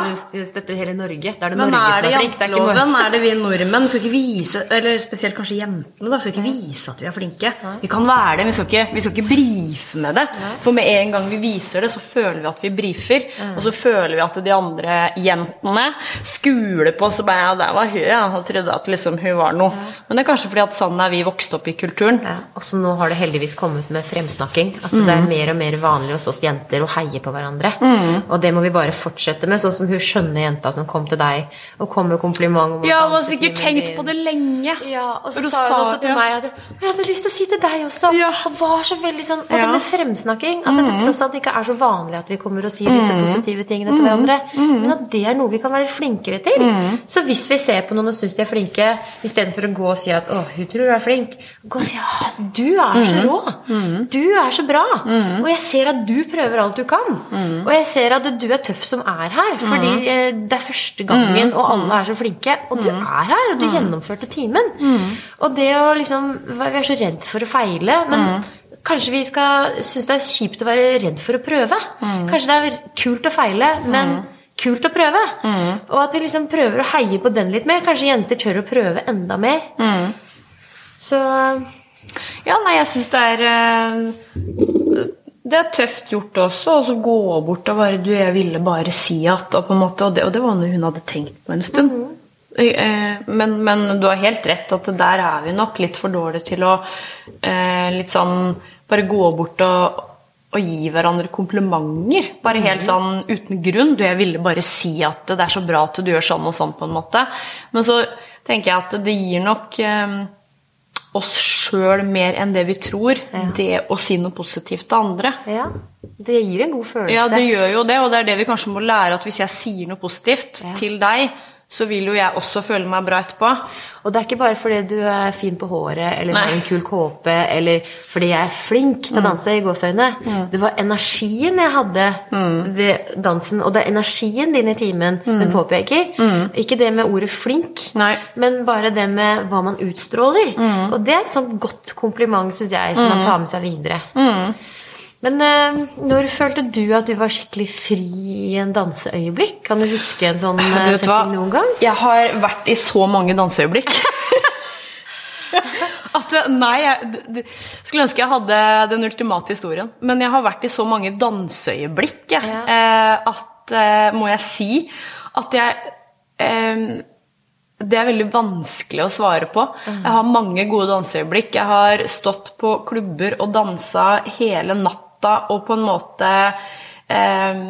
støtter hele Norge. Da er det Men Norge er det janteloven? er er det vi nordmenn skal ikke vise, eller spesielt kanskje jentene, da, skal ikke vise at vi er flinke. Vi kan være det, vi skal ikke, vi skal ikke brife med det. For med en gang vi viser det, så føler vi at vi brifer. Og så føler vi at de andre jentene skuler på oss og bare Ja, der var hun, ja. Og trodde at liksom hun var noe. Men det er kanskje fordi at sånn er vi vokst opp i kulturen. Ja. Og så nå har det heldigvis kommet med fremsnakking. At mm. det er mer og mer vanlig hos oss jenter å heie på hverandre. Mm. Og det må vi bare fortsette med, sånn som hun skjønne jenta som kom til deg og kom med kompliment. om Ja, hun har sikkert tenkt på det lenge. Ja, og så hun sa hun også til ja. meg at jeg hadde lyst til å si til deg også. Ja. Og var så veldig sånn Og Ja. Mm. det med fremsnakking. At det tross alt ikke er så vanlig at vi kommer og sier disse positive tingene til hverandre. Mm. Men at det er noe vi kan være flinkere til. Så hvis vi ser på noen og syns de er flinke, istedenfor å gå og si at 'å, hun tror du er flink', gå og si 'ja, du er så Mm. rå'. Du er så bra. Og jeg ser at du prøver alt du kan. Mm. Og jeg ser at du er tøff som er her. Fordi mm. det er første gangen, og alle er så flinke. Og du er her, og du gjennomførte timen. Og det å liksom Vi er så redd for å feile. men Kanskje vi skal synes det er kjipt å være redd for å prøve. Kanskje det er kult å feile, men kult å prøve. Og at vi liksom prøver å heie på den litt mer. Kanskje jenter tør å prøve enda mer. Så Ja, nei, jeg syns det er eh, Det er tøft gjort også, å gå bort og bare Du, jeg ville bare si at Og, på en måte, og, det, og det var noe hun hadde tenkt på en stund. Eh, Men, men du har helt rett at der er vi nok litt for dårlige til å eh, litt sånn bare gå bort og, og gi hverandre komplimenter. Bare helt sånn uten grunn. Du, jeg ville bare si at det er så bra at du gjør sånn og sånn, på en måte. Men så tenker jeg at det gir nok eh, oss sjøl mer enn det vi tror, det å si noe positivt til andre. ja. Det gir en god følelse. Ja, det gjør jo det, og det er det vi kanskje må lære, at hvis jeg sier noe positivt Ja. til deg, så vil jo jeg også føle meg bra etterpå. Og det er ikke bare fordi du er fin på håret eller har en kul kåpe, eller fordi jeg er flink til å danse i gåseøyne. Det var energien jeg hadde ved dansen, og det er energien din i timen den påpeker. Ikke det med ordet flink, Nei. men bare det med hva man utstråler. Og det er et sånt godt kompliment, syns jeg, som man tar med seg videre. Men eh, når følte du at du var skikkelig fri i en danseøyeblikk? Kan du huske en sånn eh, setting noen gang? Jeg har vært i så mange danseøyeblikk. (laughs) At eh, Nei, jeg skulle ønske jeg hadde den ultimate historien. Men jeg har vært i så mange danseøyeblikk jeg, Ja. at Må jeg si at jeg det er veldig vanskelig å svare på. Jeg har mange gode danseøyeblikk. Jeg har stått på klubber og dansa hele natta og på en måte eh,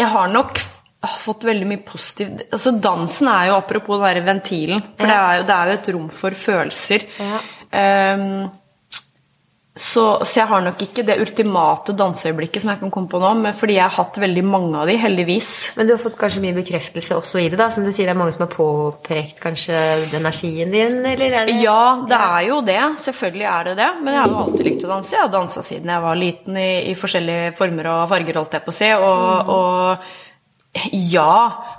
Jeg har nok har fått veldig mye positivt altså Dansen er jo apropos den der ventilen, for det, er jo, det er jo et rom for følelser. Ja. Ehm, så, så jeg har nok ikke det ultimate danseøyeblikket som jeg kan komme på nå, men fordi jeg har hatt veldig mange av de, heldigvis. Men du har fått kanskje mye bekreftelse også i det, da? Som du sier, det er mange som har påpekt kanskje energien din, eller er det Ja, det er jo det. Selvfølgelig er det det. Men jeg har jo alltid likt å danse. Jeg har dansa siden jeg var liten i, i forskjellige former og farger, holdt jeg på å si. Og, og ja,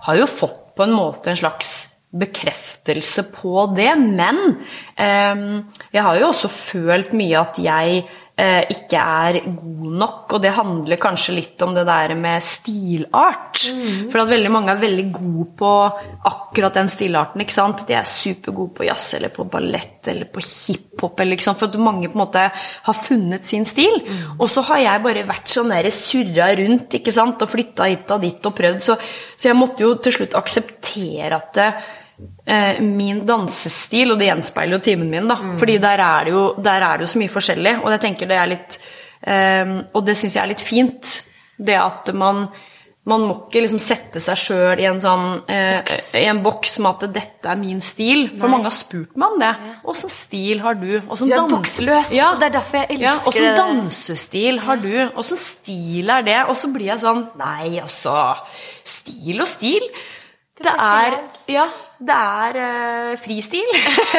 har jo fått på en måte en slags bekreftelse på det, men eh, jeg har jo også følt mye at jeg eh, ikke er god nok, og det handler kanskje litt om det der med stilart. For at veldig mange er veldig gode på akkurat den stilarten. ikke sant? De er supergode på jazz eller på ballett eller på hiphop. eller ikke sant? For at mange på en måte har funnet sin stil. Og så har jeg bare vært sånn der surra rundt ikke sant? og flytta hit og dit og prøvd. Så, så jeg måtte jo til slutt akseptere at det, eh, min dansestil, og det gjenspeiler jo timen min, da. Fordi der er, det jo, der er det jo så mye forskjellig, og jeg tenker det er litt um, Og det syns jeg er litt fint. Det at man man må ikke liksom sette seg sjøl i en sånn uh, i en boks med at 'dette er min stil'. For mange har spurt meg om det. 'Åssen stil har du?' Åssen Du er dans- boksløs, Ja. og det er derfor jeg elsker ja, Åssen det. dansestil har du? Åssen stil er det? Og så blir jeg sånn Nei, altså. Stil og stil. Det får si er. Ja, det er eh, fristil.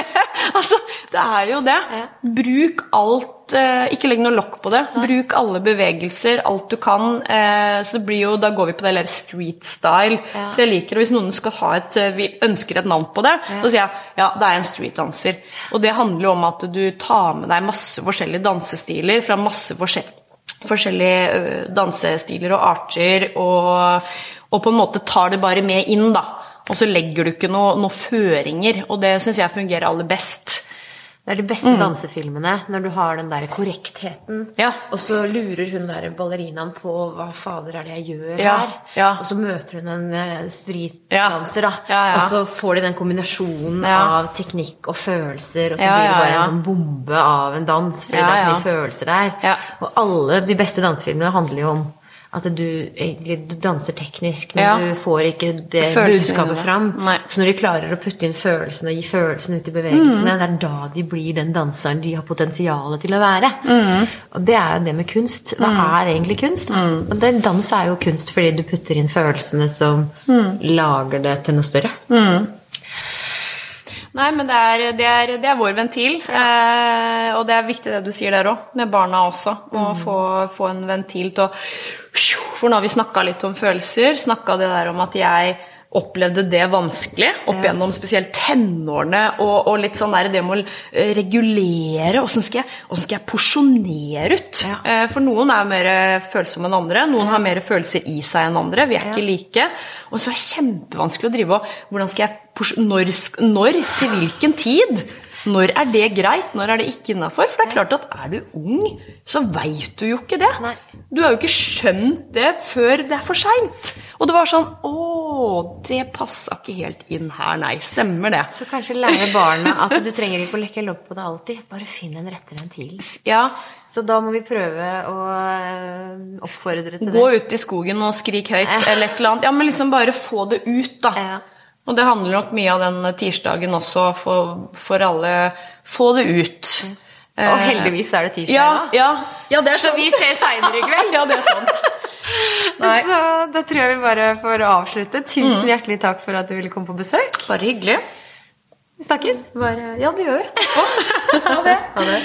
(laughs) altså, det er jo det. Ja. Bruk alt eh, Ikke legg noe lokk på det. Bruk alle bevegelser, alt du kan. eh, så det blir jo, Da går vi på det der street style. Ja. Så jeg liker det hvis noen skal ha et, eh, vi ønsker et navn på det. Da sier jeg ja, det er en streetdanser. Og det handler jo om at du tar med deg masse forskjellige dansestiler fra masse forskjellige forskjellige dansestiler og arter, og, og på en måte tar det bare med inn, da. Og så legger du ikke noen noe føringer, og det syns jeg fungerer aller best. Det er de beste dansefilmene når du har den der korrektheten. Mm. Ja. Og så lurer hun der ballerinaen på hva fader er det jeg gjør Ja, her? ja. Og så møter hun en eh, streetdanser, da. Ja, ja. Og så får de den kombinasjonen av teknikk og følelser, og så blir det bare en sånn bombe av en dans, fordi det er så ja. mye følelser der. Og alle de beste dansefilmene handler jo om at du egentlig du danser teknisk, men Ja. du får ikke det Følelsen budskapet fram. Nei. Så når de klarer å putte inn følelsene og gi følelsene ut i bevegelsene, det er da de blir den danseren de har potensial til å være. Og det er jo det med kunst. Hva er egentlig kunst? Og det, dans er jo kunst fordi du putter inn følelsene som lager det til noe større. Nei, men det er, det er, det er vår ventil. Eh, og det er viktig det du sier der òg, med barna også. Å få, få en ventil til å For nå har vi snakka litt om følelser. Snakka det der om at jeg opplevde det vanskelig opp gjennom spesielt tenårene. Og, og litt sånn der det med å eh, regulere. Åssen skal, skal jeg porsjonere ut? Ja. Eh, For noen er mer følsomme enn andre. Noen har mer følelser i seg enn andre. Vi er ikke like. Og så er det kjempevanskelig å drive og Hvordan skal jeg når, når? Til hvilken tid? Når er det greit? Når er det ikke innafor? For det er klart at er du ung, så veit du jo ikke det. Nei. Du har jo ikke skjønt det før det er for seint. Og det var sånn Å, det passa ikke helt inn her, nei. Stemmer det. Så kanskje lære barna at du trenger ikke å lekke lokk på det alltid. Bare finn en rette ventil. Ja, Så da må vi prøve å øh, oppfordre til det. Gå ut i skogen og skrik høyt, eller et eller annet. Ja, men liksom bare få det ut, da. Ja. Og det handler nok mye av den tirsdagen også, for, for alle Få det ut. Og heldigvis er det tirsdag Ja, da. ja, ja, det er Så sant. vi ses seinere i kveld. (laughs) ja, det er sant. (laughs) Nei. Så da tror jeg vi bare får avslutte. Tusen hjertelig takk for at du ville komme på besøk. Bare hyggelig. Vi snakkes. Bare, ja, det gjør vi. (laughs) Ha det. Ha det.